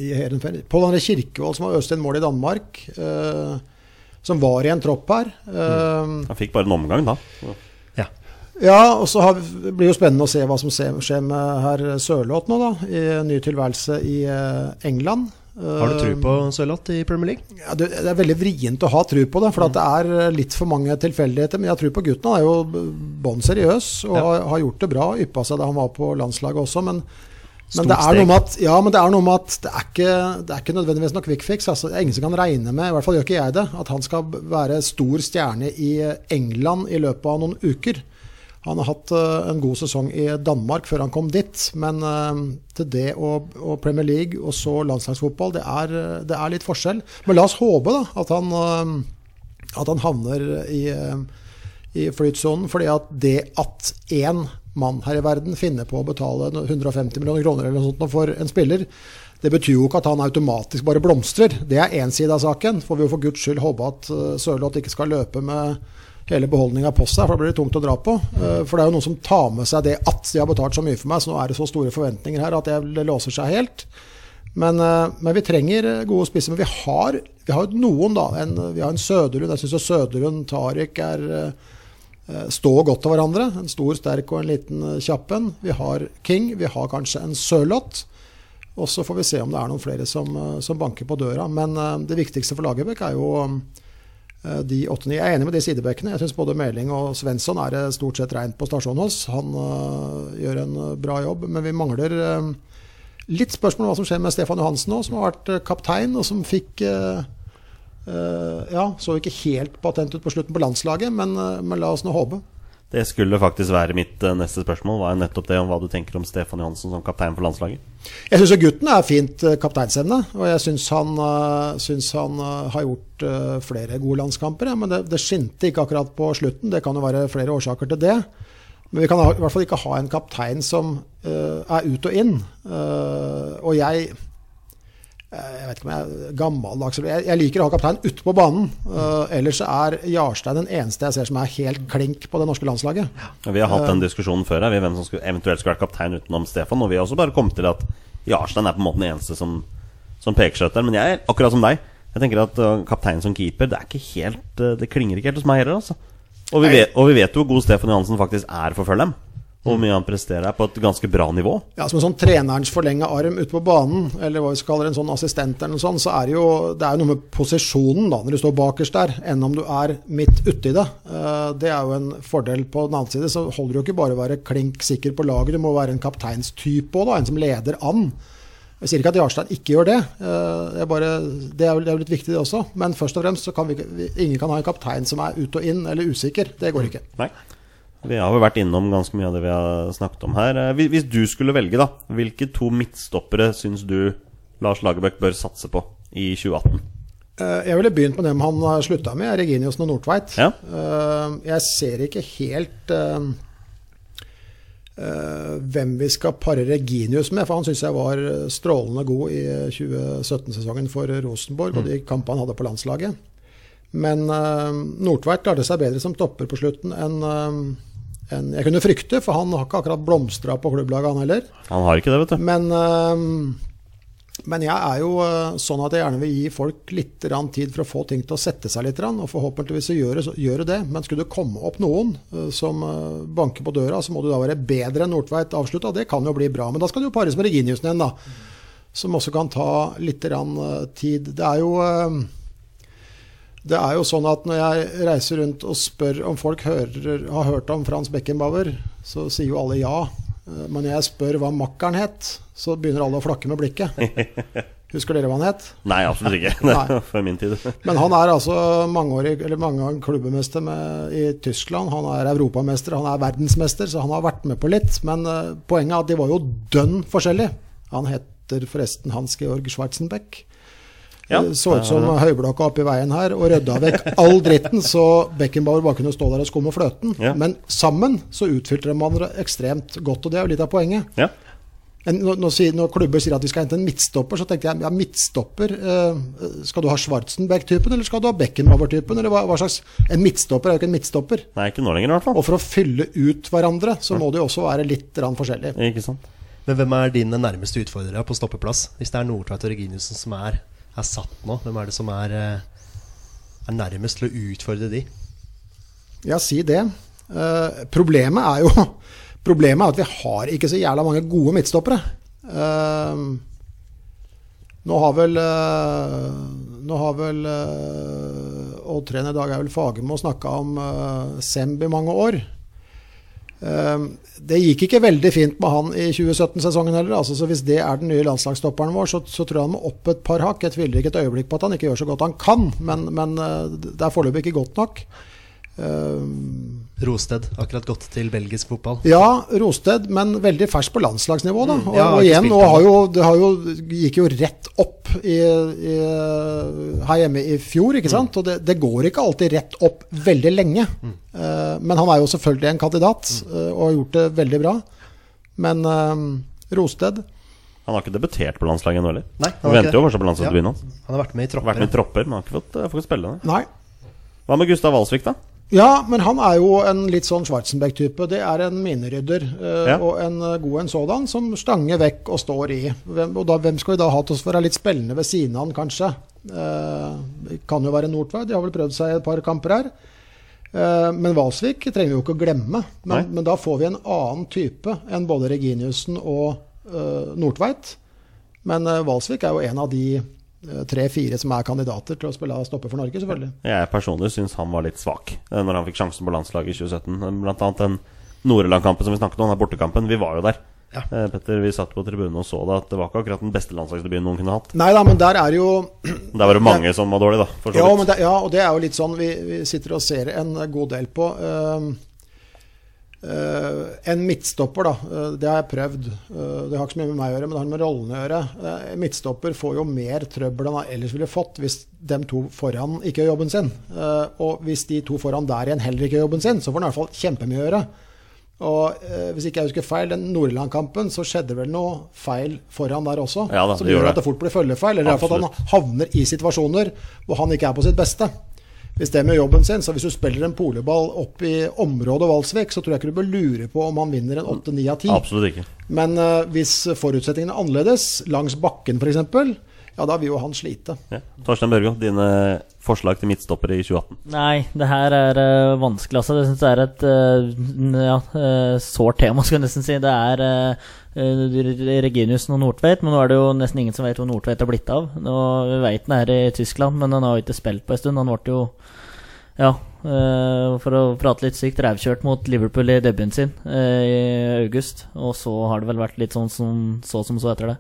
Speaker 4: i Herenfeld. Pål André Kirkevold som har øst inn mål i Danmark. eh, som var i en tropp her. Eh,
Speaker 1: han fikk bare en omgang, da.
Speaker 4: Ja. Ja, og så har, det blir jo spennende å se hva som skjer med herr Sørloth nå, da. I ny tilværelse i uh, England.
Speaker 2: Har du tro på Sørloth i Premier League?
Speaker 4: Ja, det, er veldig vrient å ha tro på det. For mm. det er litt for mange tilfeldigheter. Men jeg tror på gutten. Han er jo bånn seriøs og ja. har, gjort det bra. Yppa seg da han var på landslaget også. Men, men, det er at, ja, men det er noe med at det er ikke, det er ikke nødvendigvis noe quick fix. Altså, det er ingen som kan regne med, i hvert fall gjør ikke jeg det, at han skal være stor stjerne i England i løpet av noen uker. Han har hatt uh, en god sesong i Danmark før han kom dit. Men uh, til det og, Premier League og så landslagsfotball, det er, det er, litt forskjell. Men la oss håpe da, at han, uh, at han havner i, i flytsonen. fordi at det at én mann her i verden finner på å betale 150 millioner kroner eller noe sånt for en spiller, det betyr jo ikke at han automatisk bare blomstrer. Det er én side av saken. Får vi jo for guds skyld håpe at Sørloth ikke skal løpe med hele beholdninga på seg, for da blir det tungt å dra på. Eh, for det er jo noen som tar med seg det at de har betalt så mye for meg, så nå er det så store forventninger her at det låser seg helt. Men, eh, men vi trenger gode spisser. Men vi har, vi har noen, da. En, vi har en Søderlund. Jeg syns Søderlund Tariq er eh, står godt til hverandre. En stor, sterk og en liten kjapp en. Vi har King. Vi har kanskje en Sørloth. Og så får vi se om det er noen flere som, som banker på døra. Men det viktigste for Lagerbäck er jo eh, de åtte-ni. Jeg er enig med de sidebekkene. Jeg syns både Meling og Svensson er det stort sett reint på stasjonen hos. Han uh, gjør en eh, bra jobb, men vi mangler uh, litt spørsmål om hva som skjer med Stefan Johansen nå, som har vært eh, kaptein, og som fikk uh, eh, Ja, så ikke helt patent ut på slutten på landslaget, men, eh, men la oss nå håpe.
Speaker 1: Det skulle faktisk være mitt eh, neste spørsmål. Var er nettopp det om hva du tenker om Stefan Johansen som kaptein for landslaget.
Speaker 4: Jeg syns gutten er fint eh, kapteinsevne, og jeg syns han, syns han eh, har gjort flere gode landskamper. Men det, det skinte ikke akkurat på slutten. Det kan jo være flere årsaker til det. Men vi kan i hvert fall ikke ha en kaptein som uh, er ut og inn. Uh, og jeg jeg vet ikke om jeg er gammeldags jeg, liker å ha kaptein ute på banen. Uh, ellers er Jarstein den eneste jeg ser som er helt klink på det norske landslaget.
Speaker 1: Vi har hatt den diskusjonen før her, vi, hvem som skulle, eventuelt skulle vært kaptein utenom Stefan. Og vi har også bare kommet til at Jarstein er på en måte den eneste som, som peker seg ut der. Men jeg er akkurat som deg. Jeg tenker at kaptein som keeper, det er ikke helt Det klinger ikke helt hos meg heller, altså. Og vi, vet, og vi vet jo hvor god Stefan Johansen faktisk er for Følheim. Hvor mye han presterer er på et ganske bra nivå.
Speaker 4: Ja, Som en sånn trenerens forlenga arm ute på banen, eller hva vi skal kalle en sånn assistent eller noe sånt, så er det jo det er jo noe med posisjonen da, når du står bakerst der, enn om du er midt uti det. Eh, Det er jo en fordel. På den annen side så holder det jo ikke bare å være klink sikker på laget, du må være en kapteinstype òg, en som leder an. Jeg sier ikke at Jarstein ikke gjør det, eh, det er, bare, det er jo litt viktig det også. Men først og fremst så kan vi- ingen kan ha en kaptein som er ut og inn eller usikker. Det går ikke.
Speaker 1: Nei. Vi har jo vært innom ganske mye av det vi har snakket om her. Eh, Hvis du skulle velge, da, hvilke to midtstoppere syns du Lars Lagerbäck bør satse på i 2018?
Speaker 4: Eh, Jeg ville begynt med dem han slutta med, Reginiussen og Nordtveit.
Speaker 1: Ja.
Speaker 4: Eh, Jeg ser ikke helt hvem vi skal pare Reginius med, for han syns jeg var strålende god i 2017-sesongen for Rosenborg og de kampene han hadde på landslaget. Men uh, Nordtveit klarte seg bedre som topper på slutten enn eh, enn jeg kunne frykte, for han har ikke akkurat blomstra på klubblaget, han heller.
Speaker 1: Han har ikke det, vet du.
Speaker 4: Men, eh, men jeg er jo sånn at jeg gjerne vil gi folk litt tid for å få ting til å sette seg litt, og forhåpentligvis så gjøre, så gjøre det. Men skulle det komme opp noen som banker på døra, så må du da være bedre enn Nordtveit avslutta. Det kan jo bli bra. Men da skal du jo pares med Reginiussen igjen, da. Som også kan ta litt tid. Det er jo det er jo sånn at når jeg reiser rundt og spør om folk hører, har hørt om Frans Beckenbauer, så sier jo alle ja. Eh, Men når jeg spør hva makkeren het, så begynner alle å flakke med blikket. Husker dere hva han het?
Speaker 1: Nei, absolutt ikke.
Speaker 4: Nei.
Speaker 1: For min tid.
Speaker 4: Men han er altså mangeårig, eller mange ganger klubbemester med, i Tyskland. Han er europamester, han er verdensmester, så han har vært med på litt. Men uh, poenget er at de var jo dønn forskjellige. Han heter forresten Hans Georg Schwarzenbeck.
Speaker 1: Ja,
Speaker 4: så ut som høyblokka oppi veien her og rydda vekk all dritten, så Beckenbauer bare kunne stå der og skumme fløten.
Speaker 1: Ja.
Speaker 4: Men sammen så utfylte de hverandre ekstremt godt, og det er jo litt av poenget.
Speaker 1: Ja.
Speaker 4: En, når, når, klubber sier at vi skal hente en midtstopper, så tenkte jeg ja, midtstopper eh, Skal du ha Schwarzenberg-typen, eller skal du ha Beckenbauer-typen? Eller hva, hva slags En midtstopper er jo ikke en midtstopper.
Speaker 1: Nei, ikke nå lenger, i hvert fall.
Speaker 4: Og for å fylle ut hverandre, så må det jo også være litt grann forskjellig.
Speaker 1: Ikke sant?
Speaker 2: Men hvem er dine nærmeste utfordrere på stoppeplass? Hvis det er Nordtveit og Reginiussen som er, er satt nå, hvem er det som er, eh, er nærmest til å utfordre de?
Speaker 4: Ja, si det. Uh, problemet er jo Problemet er at vi har ikke så jævla mange gode midtstoppere. Uh, nå har vel Nå har vel Odd-trener dag vel Fagermo snakka om Semb i mange år. Eh, det gikk ikke veldig fint med han i 2017-sesongen heller. Altså, så Hvis det er den nye landslagsstopperen vår, så, så tror jeg han må opp et par hakk. Jeg tviler ikke et øyeblikk på at han ikke gjør så godt han kan, men, men eh, det er foreløpig ikke godt nok.
Speaker 2: Rosted, akkurat gått til belgisk fotball.
Speaker 4: ja, Rosted, men veldig fersk på landslagsnivå. Da. Og,
Speaker 2: Ja,
Speaker 4: og igjen, nå har jo, det har jo, gikk jo rett opp i, i, her hjemme i fjor, ikke sant? Og det, det går ikke alltid rett opp veldig lenge. Eh, men han er jo selvfølgelig en kandidat, eh, og har gjort det veldig bra. Men uh, Rosted
Speaker 1: Han har ikke debutert på landslaget ennå heller.
Speaker 2: Nei, han
Speaker 1: venter
Speaker 2: ikke
Speaker 1: jo
Speaker 2: det.
Speaker 1: på landslagsdebuten hans.
Speaker 2: Han har vært med i
Speaker 1: Vært
Speaker 2: tropper.
Speaker 1: med i tropper, men har ikke fått, ikke spille. Nei.
Speaker 4: Nei.
Speaker 1: Hva med Gustav Valsvik, da?
Speaker 4: Ja, men han er jo en litt sånn Schwarzenbeck-type. Det er en minerydder, eh,
Speaker 1: Ja.
Speaker 4: og en eh, god en sådan, som stanger vekk og står i. Hvem, og da, hvem skal vi da ha til å være litt spillende ved siden av han, kanskje? Eh, kan jo være Nordtveit, de har vel prøvd seg i et par kamper her. Eh, men Valsvik trenger vi jo ikke å glemme. Men, men da får vi en annen type enn både Reginiussen og uh, Nordtveit. Men eh, Valsvik er jo en av de eh, tre-fire som er kandidater til å spille stopper for Norge, selvfølgelig.
Speaker 1: Jeg personlig syns han var litt svak eh, når han fikk sjansen på landslaget i 2017. Blant annet den Noreland-kampen som vi snakket om, den bortekampen. Vi var jo der.
Speaker 2: Ja.
Speaker 1: Eh, Petter, vi satt på tribunen og så det at det var ikke akkurat den beste landslagsdebuten noen kunne hatt.
Speaker 4: Nei da, men der er jo
Speaker 1: Der var det mange som var dårlige, da.
Speaker 4: Ja, det, ja, og det er jo litt sånn vi, vi sitter og ser en god del på. Eh, en midtstopper, da. eh, det har jeg prøvd. Eh, det har ikke så mye med meg å gjøre, men det har med rollene å gjøre. Eh, en midtstopper får jo mer trøbbel enn han ellers ville fått hvis de to foran ikke gjør jobben sin. Eh, og hvis de to foran der igjen heller ikke gjør jobben sin, så får han i hvert fall kjempemye å gjøre. Og eh, hvis ikke jeg husker feil, den Nordland-kampen, så skjedde vel noe feil foran der også.
Speaker 1: Ja da,
Speaker 4: som gjør at det fort blir følgefeil. Eller iallfall at han havner i situasjoner hvor han ikke er på sitt beste. Hvis det med jobben sin, så hvis du spiller en poleball opp i området Valsvik, så tror jeg ikke du bør lure på om han vinner en 8-9 av 10.
Speaker 1: Absolutt ikke.
Speaker 4: Men uh, hvis forutsetningene er annerledes, langs bakken f.eks., ja, da vil jo han slite.
Speaker 1: Ja. Torstein Børgo, dine forslag til midtstoppere i 2018?
Speaker 3: Nei, det her er uh, vanskelig, altså. Jeg syns det er et uh, ja, sårt tema, skal jeg nesten si. Det er uh, Reginiussen og Nordtveit, men nå er det jo nesten ingen som vet hvor Nordtveit har blitt av. Nå, vi han er i Tyskland, men han har jo ikke spilt på en stund. Han ble jo, ja, eh, for å prate litt sykt, rævkjørt mot Liverpool i debuten sin eh, i august. Og så har det vel vært litt sånn som så som så etter det.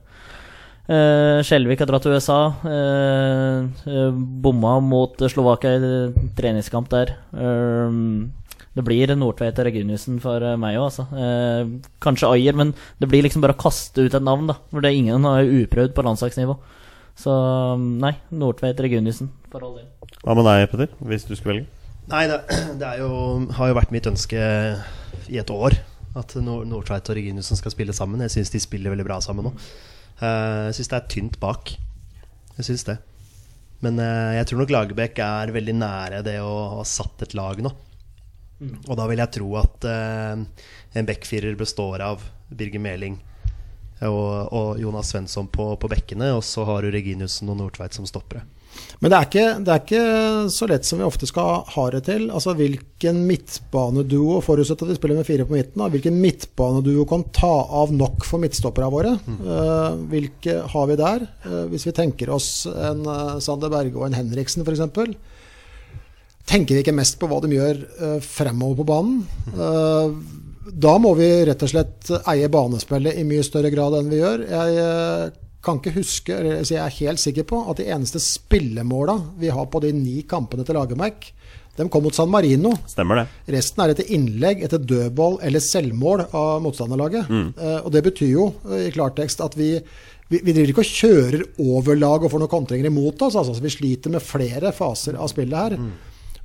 Speaker 3: Skjelvik har dratt til USA. eh, eh, bomma mot Slovakia i treningskamp der. Det blir Nordtveit og Reginiussen for eh, meg òg, altså. Eh, kanskje Ayer, men det blir liksom bare å kaste ut et navn, da. For det er ingen har uprøvd på landslagsnivå. Så nei, Nordtveit Reginiussen for all del.
Speaker 1: Hva med deg, Petter, hvis du skulle velge?
Speaker 2: Nei, det, det er jo, har jo vært mitt ønske i et år at Nordtveit og Reginiussen skal spille sammen. Jeg syns de spiller veldig bra sammen nå. Eh, jeg syns det er tynt bak. Jeg syns det. Men eh, jeg tror nok Lagerbäck er veldig nære det å ha satt et lag nå. Og da vil jeg tro at eh, en backfirer består av Birger Meling og, og Jonas Svensson på, på bekkene, og så har du Reginiussen og Nordtveit som stoppere.
Speaker 4: Men det er, ikke, det er ikke så lett som vi ofte skal ha det til. Altså Hvilken midtbaneduo, forutsatt at vi spiller med fire på midten, da, hvilken midtbaneduo kan ta av nok for midtstopperne våre? Eh, hvilke har vi der? Uh, hvis vi tenker oss en uh, Sander Berge og en Henriksen f.eks. Tenker ikke mest på hva de gjør uh, fremover på banen? Eh, da må vi rett og slett eie banespillet i mye større grad enn vi gjør. Jeg eh, kan ikke huske, eller jeg er helt sikker på, at de eneste spillemåla vi har på de ni kampene til Lagerbäck, de kom mot San Marino.
Speaker 1: Stemmer det?
Speaker 4: Resten er etter innlegg, etter dødball eller selvmål av motstanderlaget. Eh, og det betyr jo eh, i klartekst at vi, vi, vi driver ikke og kjører over lag og får noen kontringer imot oss. Altså, vi sliter med flere faser av spillet her.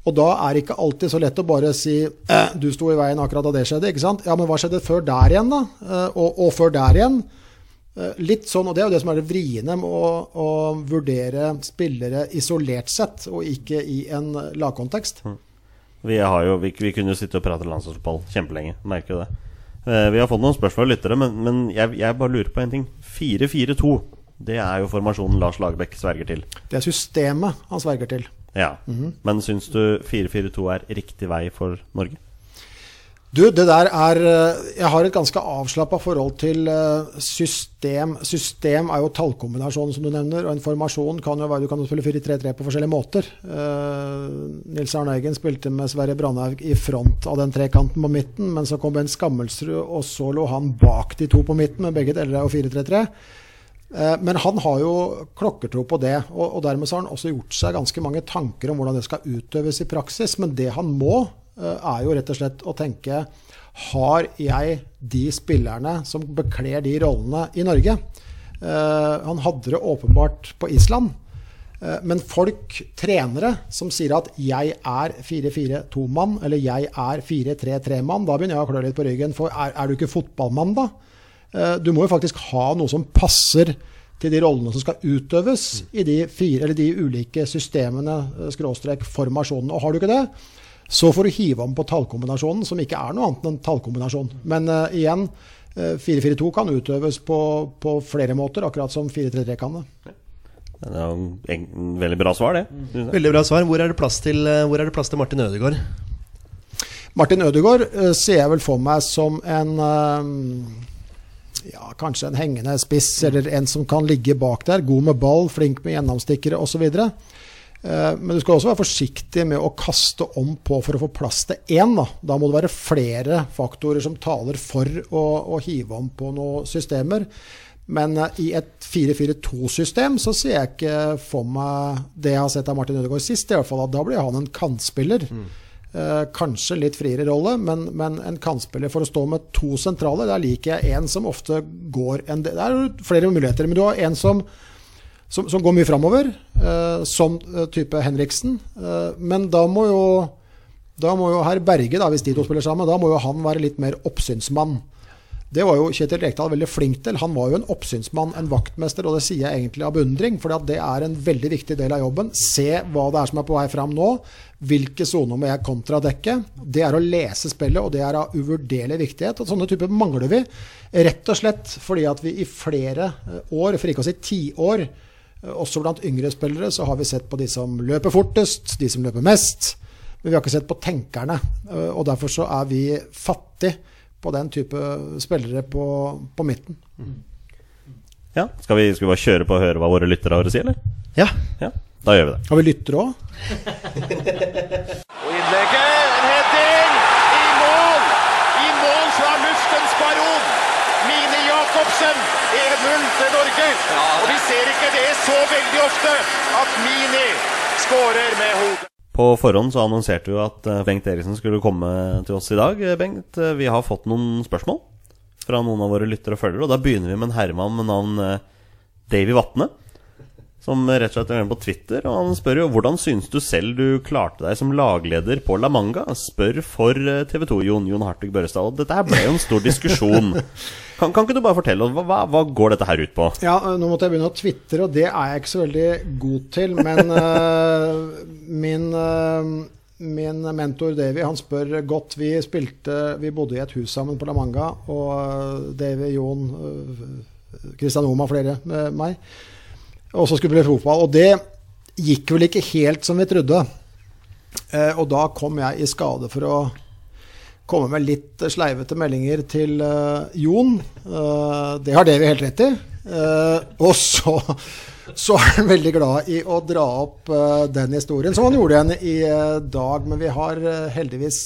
Speaker 4: Og da er det ikke alltid så lett å bare si eh, du sto i veien akkurat da det skjedde. ikke sant? Ja, men hva skjedde før der igjen, da? Eh, og, og før der igjen? Eh, Litt sånn, og Det er jo det som er det vriene med å, å vurdere spillere isolert sett, og ikke i en lagkontekst.
Speaker 1: Vi, har jo, vi, vi kunne jo sitte og prate landslagsfotball kjempelenge. Merker jo det. Eh, vi har fått noen spørsmål fra lyttere, men, men jeg, jeg bare lurer på en ting. 4-4-2, det er jo formasjonen Lars Lagerbäck sverger til.
Speaker 4: Det er systemet han sverger til.
Speaker 1: Ja. Men syns du 4-4-2 er riktig vei for Norge?
Speaker 4: Du, det der er eh, Jeg har et ganske avslappa forhold til eh, system. System er jo tallkombinasjonen, som du nevner. Og en formasjon kan jo være Du kan jo spille 4-3-3 på forskjellige måter. Uh, Nils Arne Eggen spilte med Sverre Brandhaug i front av den trekanten på midten, men så kom Bent Skammelsrud, og så lå han bak de to på midten, med begge deler av 4-3-3. Eh, Men han har jo klokkertro på det, og, dermed har han også gjort seg ganske mange tanker om hvordan det skal utøves i praksis. Men det han må, eh, er jo rett og slett å tenke Har jeg de spillerne som bekler de rollene i Norge? Eh, Han hadde det åpenbart på Island. Men folk, trenere, som sier at 'jeg er 4-4-2-mann', eller 'jeg er 4-3-3-mann', da begynner jeg å klø litt på ryggen. For er, er du ikke fotballmann, da? Eh, Du må jo faktisk ha noe som passer til de rollene som skal utøves i de, fire, eller de ulike systemene, eh, skråstrek formasjonene. Og har du ikke det, Så får du hive om på tallkombinasjonen, som ikke er noe annet enn en tallkombinasjon. Men uh, igjen, uh, 4-4-2 kan utøves på, på, flere måter, akkurat som 4-3-3 kan det.
Speaker 1: Det er jo en veldig bra svar, det.
Speaker 2: Veldig bra svar. Hvor er det plass til, hvor er det plass til Martin Ødegaard?
Speaker 4: Martin Ødegaard uh, ser jeg vel for meg som en ja, kanskje en hengende spiss, eller en som kan ligge bak der. God med ball, flink med gjennomstikkere osv. Eh, men du skal også være forsiktig med å kaste om på for å få plass til én. Da, da må det være flere faktorer som taler for å, å hive om på noen systemer. Men uh, i et 4-4-2-system så ser jeg ikke for meg det jeg har sett av Martin Ødegaard sist. i hvert fall, at Da blir han en kantspiller. Mm. Uh, kanskje litt friere rolle, men, men, en kantspiller for å stå med to sentrale. Der liker jeg en som ofte går en del Det er flere muligheter, men du har en som som, som går mye framover, eh, som eh, type Henriksen. Eh, men da må jo da må jo herr Berge, da, hvis de to spiller sammen, da må jo han være litt mer oppsynsmann. Det var jo Kjetil Rekdal veldig flink til. Han var jo en oppsynsmann, en vaktmester, og det sier jeg egentlig av beundring, for det er en veldig viktig del av jobben. Se hva det er som er på vei fram nå. Hvilke soner må jeg kontradekke? Det er å lese spillet, og det er av uvurderlig viktighet. Og sånne typer mangler vi, rett og slett fordi at vi i flere år, for ikke å si tiår, Eh, også blant yngre spillere så har vi sett på de som løper fortest, de som løper mest. Men vi har ikke sett på tenkerne. Eh, og derfor så er vi fattig på den type spillere på, på midten.
Speaker 1: Ja, skal vi, skal vi, bare kjøre på og høre hva våre lyttere har å si, eller?
Speaker 2: Ja.
Speaker 1: ja. Da gjør vi det.
Speaker 4: Har vi lyttere òg?
Speaker 5: og innlegget, heading! I mål! I mål fra luftens baron! Mine Jacobsen! 1-0 til Norge. Og vi ser ikke det så veldig ofte at Mini skårer med hodet.
Speaker 1: På forhånd så annonserte vi at eh, Bengt Eriksen skulle komme til oss i dag. Eh, Bengt, eh, vi har fått noen spørsmål fra noen av våre lyttere og følgere. Og da begynner vi med en herremann med navn Davy Vatne som rett og slett er med på Twitter. Og han spør jo hvordan synes du selv du klarte deg som lagleder på La Manga? Spør for eh, TV 2, Jon, Jon Hartvig Børrestad. Dette her ble jo en stor diskusjon. Kan, kan, ikke du bare fortelle oss, hva, hva, går dette her ut på?
Speaker 4: Ja, Nå måtte jeg begynne å tvitre, og det er jeg ikke så veldig god til. Men uh, min uh, Min mentor Davy han spør godt. Vi spilte, vi bodde i et hus sammen på La Manga, og Davy, Jon, Kristian Oma og flere med meg og så skulle vi spille fotball. Og det gikk vel ikke helt som vi trodde. Eh, og da kom jeg i skade for å komme med litt sleivete meldinger til uh, Jon. Uh, det har Davy helt rett i. Og så, så, er han veldig glad i å dra opp den historien, som han gjorde igjen i dag. Men vi har heldigvis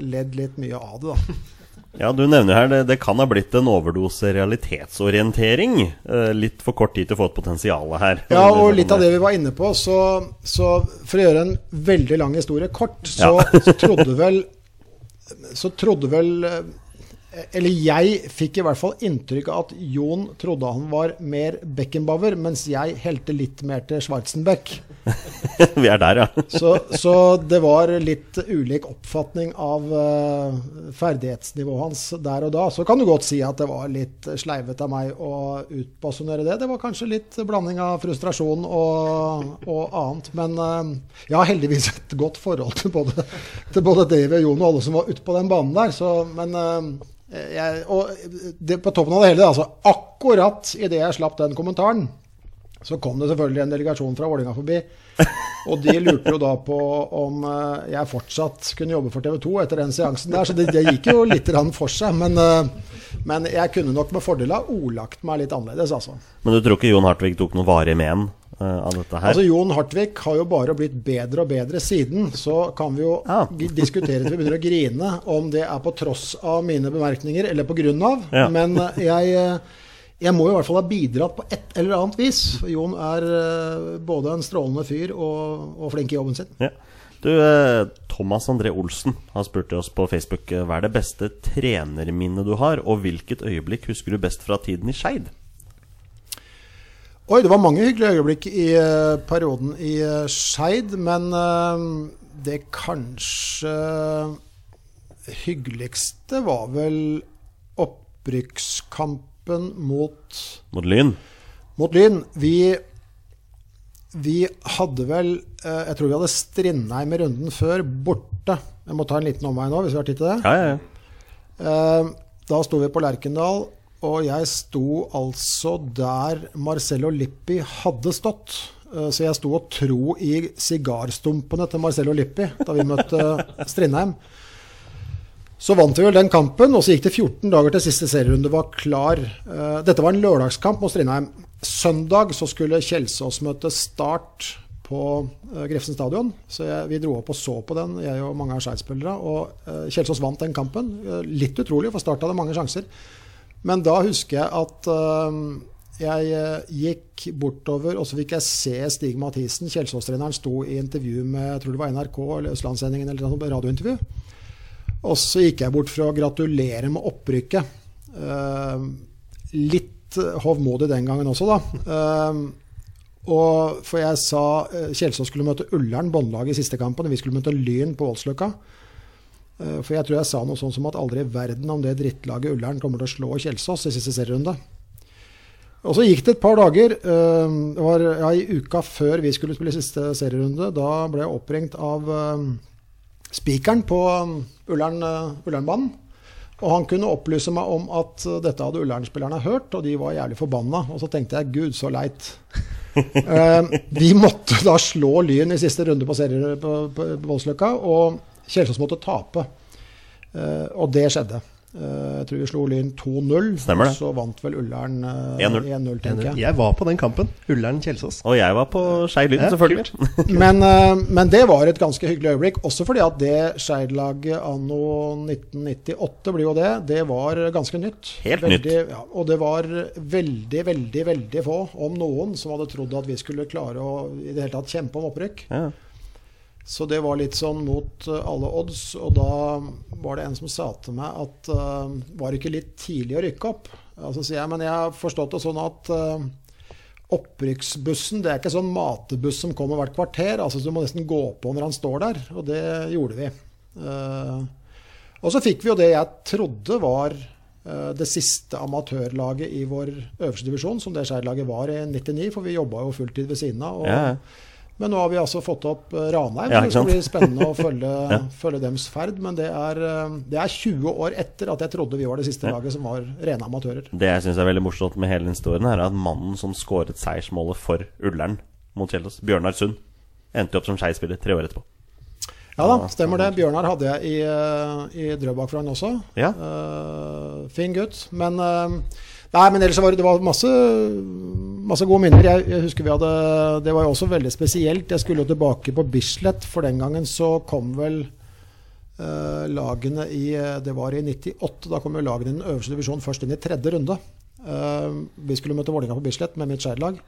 Speaker 4: ledd litt mye av det, da.
Speaker 1: Ja, Du nevner her det, det kan ha blitt en overdose realitetsorientering. Eh, litt for kort tid til å få et potensial her.
Speaker 4: Ja, og litt av det vi var inne på. Så, så for å gjøre en veldig lang historie kort, så, ja. så trodde vel Så trodde vel eller jeg fikk i hvert fall inntrykk av at Jon trodde han var mer Beckenbauer, mens jeg helte litt mer til Schwarzenbeck.
Speaker 1: Vi er der, ja.
Speaker 4: så, så, det var litt ulik oppfatning av uh, ferdighetsnivået hans der og da. Så kan du godt si at det var litt sleivet av meg å utbasunere det. Det var kanskje litt blanding av frustrasjon og, og annet. Men uh, jeg har heldigvis et godt forhold til både, til både Davy og Jon og alle som var ute på den banen der. Så, men uh, jeg, og det, på toppen av det hele, altså, akkurat idet jeg slapp den kommentaren, så kom det selvfølgelig en delegasjon fra Vålinga forbi. Og de lurte jo da på om eh, jeg fortsatt kunne jobbe for TV 2 etter den seansen der. Så det, det gikk jo litt for seg. Men, eh, men, jeg kunne nok med fordel ha ordlagt meg litt annerledes, altså.
Speaker 1: Men du tror ikke Jon Hartvig tok noe varig med
Speaker 4: Eh, av dette her? Altså Jon Hartvig har jo bare blitt bedre og bedre siden. Så kan vi jo ja. diskutere til vi begynner å grine om det er på tross av mine bemerkninger eller på grunn av. Ja. Men eh, jeg, eh, jeg må jo i hvert fall ha bidratt på et eller annet vis. Jon er både en strålende fyr og, og flink i jobben sin.
Speaker 1: Ja. Du, Thomas André Olsen har spurt oss på Facebook hva er det beste trenerminnet du har, og hvilket øyeblikk husker du best fra tiden i Skeid?
Speaker 4: Oi, det var mange hyggelige øyeblikk i uh, perioden i uh, Skeid, men uh, det kanskje hyggeligste var vel opprykkskampen mot
Speaker 1: Mot Lyn?
Speaker 4: Mot Lyn. Vi vi hadde vel eh, Jeg tror vi hadde Strindheim i runden før, borte. Jeg må ta en liten omvei nå, hvis vi har tid til det.
Speaker 1: Ja, ja, ja.
Speaker 4: Eh, Da sto vi på Lerkendal, og jeg sto altså der Marcello Lippi hadde stått. Eh, Så jeg sto og tro i sigarstumpene til Marcello Lippi da vi møtte Strindheim. Så vant vi vel den kampen, og så gikk det 14 dager til siste serierunde var klar. Eh, Dette var en lørdagskamp mot Strindheim. Søndag så skulle Kjelsås møte Start på eh, Grefsen stadion. Så jeg, vi dro opp og så på den, jeg og mange av Skeid-spillerne. Og Kjelsås vant den kampen. Litt utrolig, for Start hadde mange sjanser. Men da husker jeg at uh, jeg eh, gikk bortover, og så fikk jeg se Stig Mathisen, Kjelsås-treneren, sto i intervju med jeg tror det var NRK eller Østlandssendingen eller noe radiointervju. Og så gikk jeg bort for å gratulere med opprykket. Uh, litt hovmodig den gangen også, da. Uh, og for jeg sa Kjelsås skulle møte Ullern, båndlaget, i siste kampen. og Vi skulle møte Lyn på Voldsløkka. Eh, For jeg tror jeg sa noe sånn som at aldri i verden om det drittlaget Ullern kommer til å slå Kjelsås i siste serierunde. Og så gikk det et par dager. eh, Det var ja, i uka før vi skulle spille siste serierunde. Da ble jeg oppringt av eh, spikeren på Ullern, Ullernbanen. Og han kunne opplyse meg om at dette hadde Ullern-spillerne hørt, og de var jævlig forbanna. Og så tenkte jeg gud, så leit. Eh, vi måtte da slå Lyn i siste runde på, på, på Voldsløkka, og Kjelsås måtte tape. Eh, og det skjedde. Eh, jeg tror vi slo Lyn 2-0,
Speaker 1: Stemmer det.
Speaker 4: og så vant vel Ullern eh,
Speaker 1: 1-0.
Speaker 4: 1-0, tenker jeg.
Speaker 2: Jeg var på den kampen. Ullern-Kjelsås.
Speaker 1: Og jeg var på Skeid Lyn,
Speaker 2: Ja,
Speaker 1: selvfølgelig.
Speaker 4: Men, eh, men det var et ganske hyggelig øyeblikk. Også fordi at det Skeid-laget anno 1998 blir jo det, det var ganske nytt.
Speaker 1: Helt
Speaker 4: veldig, Ja, og det var veldig, veldig, veldig få, om noen, som hadde trodd at vi skulle klare å i det hele tatt kjempe om opprykk.
Speaker 1: Ja.
Speaker 4: Så det var litt sånn mot eh, alle odds. Og da var det en som sa til meg at uh, var det ikke litt tidlig å rykke opp? Altså sier jeg, men jeg har forstått det sånn at uh, opprykksbussen det er ikke sånn matebuss som kommer hvert kvarter. altså Du må nesten gå på når han står der. Og det gjorde vi. Uh, og så fikk vi jo det jeg trodde var det siste amatørlaget i vår øverste divisjon, som det Skeid-laget var i 99, for vi jobba jo fulltid ved siden av. Og,
Speaker 1: Ja.
Speaker 4: Men nå har vi altså fått opp eh, Ranheim,
Speaker 1: Ja,
Speaker 4: så det blir spennende å følge,
Speaker 1: Ja.
Speaker 4: følge dems ferd. Men det er, eh, det er 20 år etter at jeg trodde vi var det siste
Speaker 1: Ja.
Speaker 4: laget som var rene amatører.
Speaker 1: Det jeg syns er veldig morsomt med hele historien, her er at mannen som skåret seiersmålet for Ullern mot Kjellås, Bjørnar Sund, endte opp som Skei-spiller tre år etterpå.
Speaker 4: Ja da, stemmer det. Bjørnar hadde jeg i, eh, i Drøbak-flaggen også.
Speaker 1: Ja.
Speaker 4: Uh, fin gutt. Men eh, Nei, men ellers var det, det var masse, masse gode minner. Jeg, jeg husker vi hadde Det var jo også veldig spesielt. Jeg skulle jo tilbake på Bislett, for den gangen så kom vel eh, lagene i Det var i 98. Da kom jo lagene i den øverste divisjonen først inn i tredje runde. Eh, vi skulle møte Vålerenga på Bislett med mitt Skeid-lag.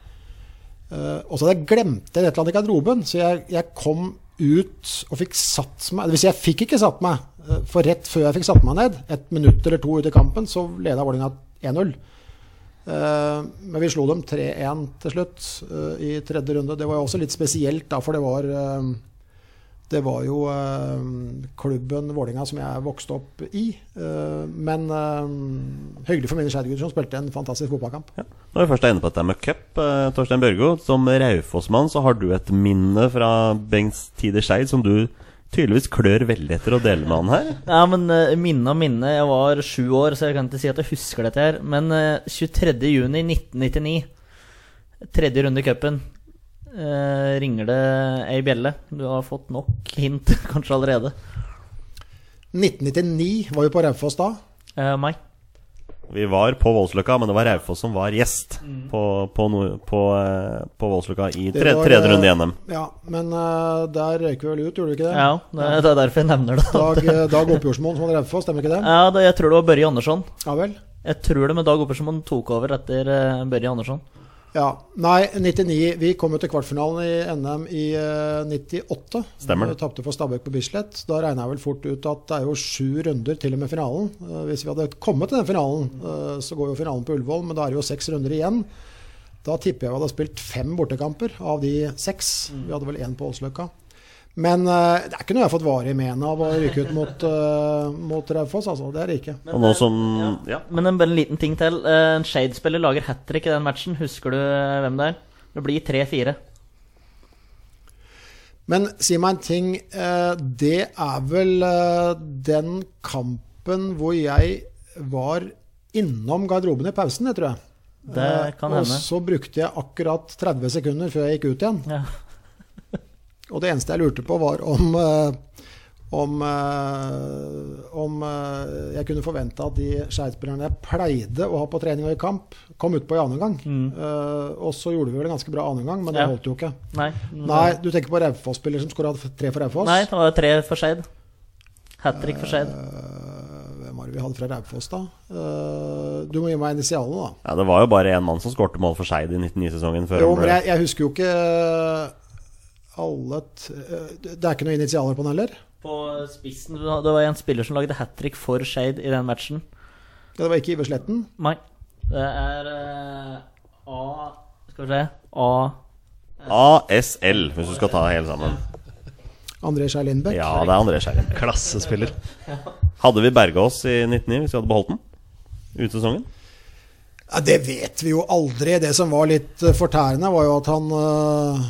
Speaker 4: Eh, og så hadde jeg glemt det et eller annet i garderoben, så jeg, jeg kom ut og fikk satt meg vil si, jeg fikk ikke satt meg, eh, for rett før jeg fikk satt meg ned, et minutt eller to ut i kampen, så leda Vålerenga 1-0. Eh, men vi slo dem 3-1 til slutt eh, i tredje runde. Det var jo også litt spesielt, da, for det var eh, det var jo eh, klubben Vålinga som jeg vokste opp i. Eh, men eh, hyggelig for mine Skeid-gutter som spilte en fantastisk fotballkamp.
Speaker 1: Ja. Når vi først er inne på dette med cup, Torstein Børgo, som Raufoss-mann så har du et minne fra Bengts tid i Skeid som du tydeligvis klør veldig etter å dele med han her.
Speaker 3: Ja, men uh, minne og minne. Jeg var sju år, så jeg kan ikke si at jeg husker dette her. Men uh, 23.6.1999, tredje runde i cupen, uh, ringer det ei bjelle. Du har fått nok hint kanskje allerede.
Speaker 4: 1999 var vi på Raufoss da.
Speaker 3: Uh.
Speaker 1: Vi var på Voldsløkka, men det var Raufoss som var gjest på, på, no, på, eh, på Voldsløkka i tre,
Speaker 4: var,
Speaker 1: tredje
Speaker 4: eh,
Speaker 1: runde i NM.
Speaker 4: Ja, men uh, der røyk vi vel ut, gjorde vi ikke det?
Speaker 3: Ja, det, det er derfor jeg nevner det.
Speaker 4: Dag, eh, Dag Oppjordsmoen som hadde Raufoss, stemmer ikke det?
Speaker 3: Ja, det, Jeg tror det var Børje Andersson.
Speaker 4: Ja vel?
Speaker 3: Jeg tror det men Dag Oppjordsmoen tok over etter uh, Børje Andersson.
Speaker 4: Ja. Nei, 99 Vi kom jo til kvartfinalen i NM i eh, 98.
Speaker 1: Stemmer det.
Speaker 4: Tapte for Stabæk på Bislett. Da regna jeg vel fort ut at det er jo sju runder til og med finalen. Eh, hvis vi hadde kommet til den finalen, eh, så går jo finalen på Ullevål, men da er det jo seks runder igjen. Da tipper jeg vi hadde spilt fem bortekamper av de seks. Vi hadde vel én på Ålsløkka. Men uh, det er ikke noe jeg har fått varig men av å ryke ut mot, uh, mot Raufoss, altså. Det er det ikke.
Speaker 1: Og nå som Ja.
Speaker 3: Men en, en liten ting til. Eh, En Shade-spiller lager hat trick i den matchen. Husker du eh, hvem det er? Det blir 3-4.
Speaker 4: Men si meg en ting. Uh, Det er vel uh, den kampen hvor jeg var innom garderoben i pausen, det tror jeg.
Speaker 3: Det kan hende.
Speaker 4: og så brukte jeg akkurat 30 sekunder før jeg gikk ut igjen.
Speaker 3: Ja.
Speaker 4: Og det eneste jeg lurte på, var om eh, om, eh, om eh, jeg kunne forvente at de Skeid-spillerne jeg pleide å ha på trening og i kamp, kom utpå i annen omgang. Eh, og så gjorde vi vel en ganske bra annen omgang, men det
Speaker 3: Mm. Ja.
Speaker 4: holdt jo ikke.
Speaker 3: Nei.
Speaker 4: Nei, du tenker på Raufoss-spiller som skåra tre for Raufoss?
Speaker 3: Nei, det var tre for Skeid. Hat trick for Skeid.
Speaker 4: Hvem var det vi hadde fra Raufoss, da? Eh, du må gi meg initialene, da.
Speaker 1: Ja, Det var jo bare én mann som skårte mål for Skeid i 99-sesongen. før
Speaker 4: Jo, men jeg, jeg husker jo ikke alle t eh, Det er ikke noen initialer på den heller?
Speaker 3: På spissen Det var en spiller som lagde hat trick for Shade i den matchen.
Speaker 4: Det var ikke Iver Sletten?
Speaker 3: Nei. Det er uh, A Skal vi se A
Speaker 1: ASL, hvis du skal ta hele sammen.
Speaker 4: André Skjær Lindbekk?
Speaker 1: Ja, det er André Skjæren.
Speaker 2: Klassespiller.
Speaker 1: Hadde vi berga oss i 1909 hvis vi hadde beholdt den? Ut sesongen?
Speaker 4: Ja, det vet vi jo aldri. Det som var litt eh, fortærende, var jo at han øh,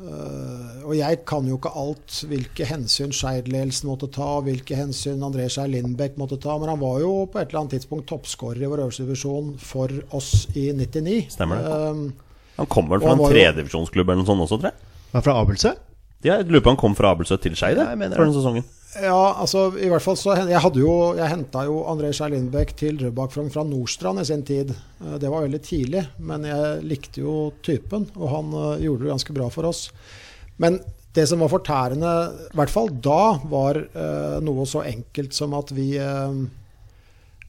Speaker 4: Og jeg kan jo ikke alt hvilke hensyn Skeid-ledelsen måtte ta, hvilke hensyn André Skei Lindbekk måtte ta, men han var jo på et eller annet tidspunkt toppskårer i vår øverste divisjon for oss i 99.
Speaker 1: Stemmer det.
Speaker 4: Um,
Speaker 1: Han kom vel fra en tredivisjonsklubb eller noe sånt også, tror jeg.
Speaker 2: Han er fra Abelsø?
Speaker 1: Ja, jeg lurer på om han kom fra Abelsø til Skeid
Speaker 2: Ja,
Speaker 1: for
Speaker 2: det.
Speaker 1: den sesongen.
Speaker 4: Ja, altså i hvert fall så Jeg hadde jo Jeg henta jo André Skjær Lindbekk til Drøbak Frogn fra Nordstrand i sin tid. Eh, Det var veldig tidlig, men jeg likte jo typen, og han eh, gjorde det ganske bra for oss. Men det som var fortærende, i hvert fall da, var eh, noe så enkelt som at vi eh,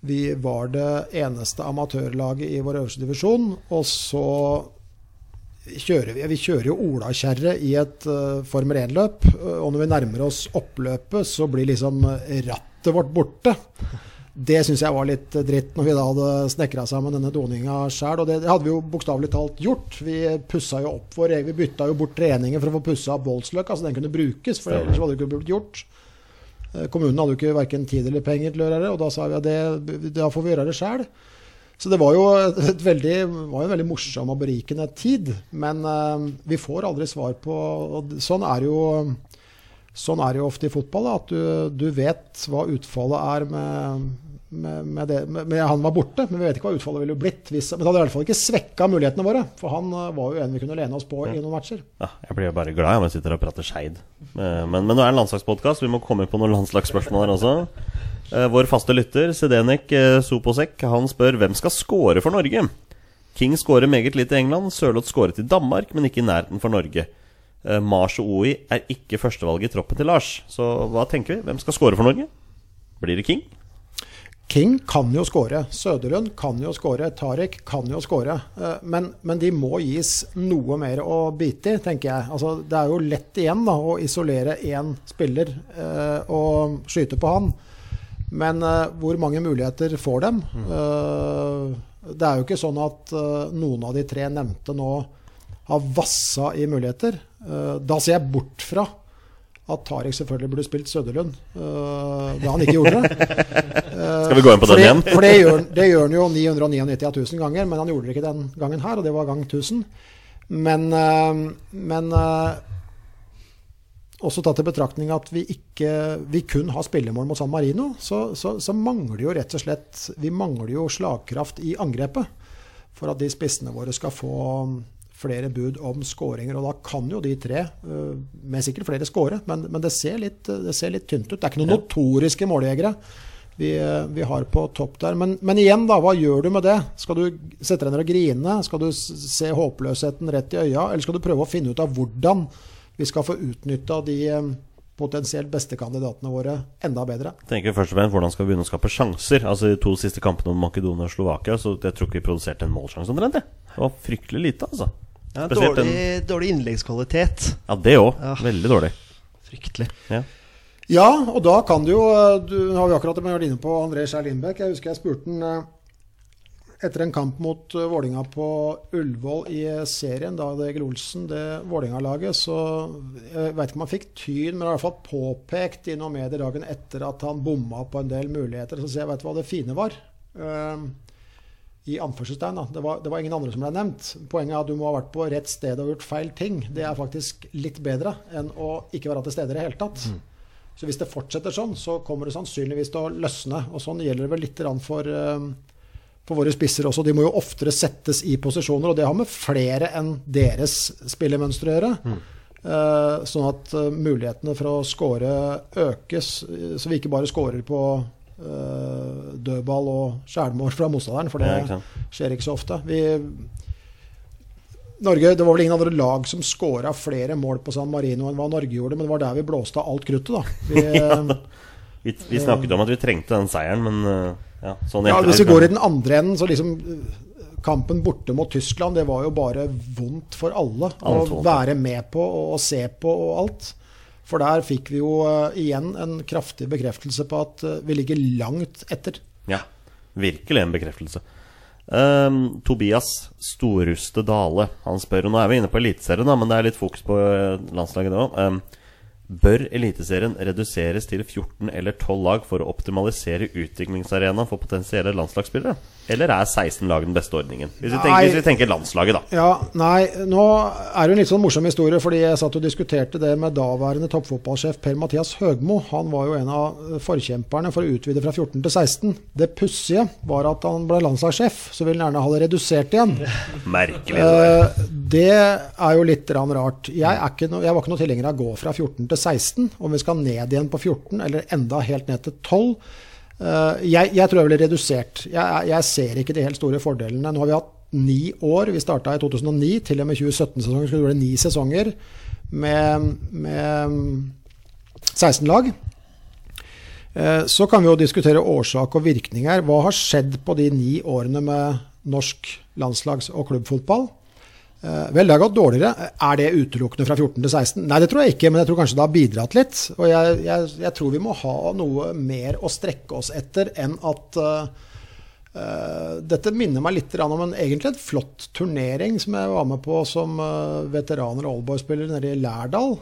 Speaker 4: vi var det eneste amatørlaget i vår øverste divisjon, og så kjører vi, vi kjører jo olakjerre i et uh, Formel 1-løp. og når vi nærmer oss oppløpet, så blir liksom rattet vårt borte. Det syns jeg var litt dritt, når vi da hadde snekra sammen denne doninga sjæl. Og det, det hadde vi jo bokstavelig talt gjort. Vi pussa jo opp vår egen Vi bytta jo bort treninger for å få pussa opp Voldsløkka, så den kunne brukes. For ellers hadde det ikke blitt gjort. Eh, Kommunen hadde jo ikke verken tid eller penger til å gjøre det, og da sa vi at det, da får vi gjøre det sjøl. Så det var jo veldig, var en veldig morsom og berikende tid. Men uh, vi får aldri svar på og Sånn er jo Sånn er det jo ofte i fotball, da, at du, du vet hva utfallet er med, med, med det. Med, han var borte, men vi vet ikke hva utfallet ville blitt. Hvis, men det hadde i hvert fall ikke svekka mulighetene våre, for han eh, var jo en vi kunne lene oss på i noen matcher.
Speaker 1: Ja, jeg blir jo bare glad om jeg sitter og prater Skeid. Men, Men, men nå er det en landslagspodkast, vi må komme på noen landslagsspørsmål her også. Eh, Vår faste lytter, Sedenek eh, Soposek, han spør hvem skal score for Norge? King scorer meget litt i England, Sørloth scoret i Danmark, men ikke i nærheten for Norge. Eh, Mars og OI er ikke førstevalget i troppen til Lars. Så hva tenker vi? Hvem skal score for Norge? Blir det King?
Speaker 4: King kan jo skåre. Søderlund kan jo skåre. Tariq kan jo skåre. Men, men de må gis noe mer å bite i, tenker jeg. Altså, det er jo lett igjen da, å isolere én spiller og skyte på han. Men uh, hvor mange muligheter får dem? Eh, det er jo ikke sånn at uh, noen av de tre nevnte nå har vassa i muligheter. Da ser jeg bort fra at Tariq selvfølgelig burde spilt Søderlund, uh, da han ikke gjorde det.
Speaker 1: Skal vi gå inn på den igjen?
Speaker 4: for det gjør, det gjør han jo 999 av 1000 ganger, men han gjorde det ikke den gangen her, og det var gang 1000. Men, men også tatt i betraktning at vi ikke vi kun har spillemål mot San Marino, så, så, så mangler jo rett og slett Vi mangler jo slagkraft i angrepet for at de spissene våre skal få flere bud om skåringer. Og da kan jo de tre, eh, med sikkert flere, skåre, men, men det, ser litt, det ser litt tynt ut. Det er ikke noen notoriske måljegere vi, eh, vi har på topp der. Men, men igjen, da, hva gjør du med det? Skal du sette deg ned og grine? Skal du se håpløsheten rett i øya? Eller skal du prøve å finne ut av hvordan vi skal få utnytta de eh, potensielt beste kandidatene våre enda bedre?
Speaker 1: Tenker først og fremst Hvordan skal vi begynne å skape sjanser? Altså De to siste kampene mot Makedonia og Slovakia Så jeg tror ikke vi produserte en målsjanse omtrent. Det var fryktelig lite, altså.
Speaker 2: Ja, dårlig, en... dårlig innleggskvalitet.
Speaker 1: Ja, det òg.
Speaker 2: Ja.
Speaker 1: Veldig dårlig.
Speaker 2: Fryktelig.
Speaker 1: Ja.
Speaker 4: Ja, og da kan du jo du, Nå har vi akkurat vært inne på André Skjær Lindbekk. Jeg husker jeg spurte han eh, etter en kamp mot uh, Vålinga på Ullevål i eh, serien. Da det Egil Olsen det Vålinga-laget. Så jeg vet ikke om han fikk tyn, men i hvert fall påpekt i noen medier dagen etter at han bomma på en del muligheter. Så jeg, du hva det fine var? Eh, i anførselstegn. Da. Det, var, det var ingen andre som ble nevnt. Poenget er at du må ha vært på rett sted og gjort feil ting. Det er faktisk litt bedre enn å ikke være til stede i det hele tatt. Så hvis det fortsetter sånn, så kommer det sannsynligvis til å løsne. Og sånn gjelder det vel litt for, eh, for våre spisser også. De må jo oftere settes i posisjoner, og det har med flere enn deres spillemønstre å gjøre. Eh, sånn at eh, mulighetene for å score økes, eh, så vi ikke bare scorer på dødball og skjærmål fra motstanderen, for det skjer ikke så ofte. Vi, Norge, Det var vel ingen andre lag som skåra flere mål på San Marino enn hva Norge gjorde, men det var der vi blåste av alt kruttet, da. Vi,
Speaker 1: Vi, vi snakket om at vi trengte den seieren, men eh, ja, sånn
Speaker 4: Ja, Hvis vi går i den andre enden, så liksom eh, Kampen borte mot Tyskland, det var jo bare vondt for alle.
Speaker 1: Alt å
Speaker 4: være med på og, og se på og alt. For der fikk vi jo uh, igjen en kraftig bekreftelse på at uh, vi ligger langt etter.
Speaker 1: Ja, virkelig en bekreftelse. Um, Tobias Storruste Dale Han spør, og nå er vi inne på Eliteserien, men det er litt fokus på landslaget nå. Ehm, bør Eliteserien reduseres til 14 eller 12 lag for å optimalisere utviklingsarenaen for potensielle landslagsspillere? Eller er 16 lag den beste ordningen? Hvis vi tenker, hvis vi tenker landslaget, da.
Speaker 4: Ja, nei, nå er det en litt sånn morsom historie, fordi jeg satt og diskuterte det med daværende toppfotballsjef Per-Mathias Høgmo. Han var jo en av forkjemperne for å utvide fra 14 til 16. Det pussige var at han ble landslagssjef, så ville han gjerne ha det redusert igjen.
Speaker 1: Merkelig. det
Speaker 4: Det er jo litt rart. Jeg, no, jeg var ikke noe tilhenger av å gå fra 14 til 16. Om vi skal ned igjen på 14, eller enda helt ned til 12. Eh, Jeg, jeg tror jeg ville redusert. Jeg, jeg ser ikke de helt store fordelene. Nå har vi hatt ni år. Vi starta i 2009. Til og med 2017-sesongen skulle det gjøre ni sesonger med, med 16 lag. Eh, Så kan vi jo diskutere årsak og virkninger. Hva har skjedd på de ni årene med norsk landslags- og klubbfotball? Eh, Vel, det har gått dårligere. Er det utelukkende fra 14 til 16? Nei, det tror jeg ikke, men jeg tror kanskje det har bidratt litt. Og jeg, jeg, jeg tror vi må ha noe mer å strekke oss etter enn at eh, Dette minner meg litt om en egentlig en flott turnering som jeg var med på som uh, veteraner og oldboy-spiller nede i Lærdal.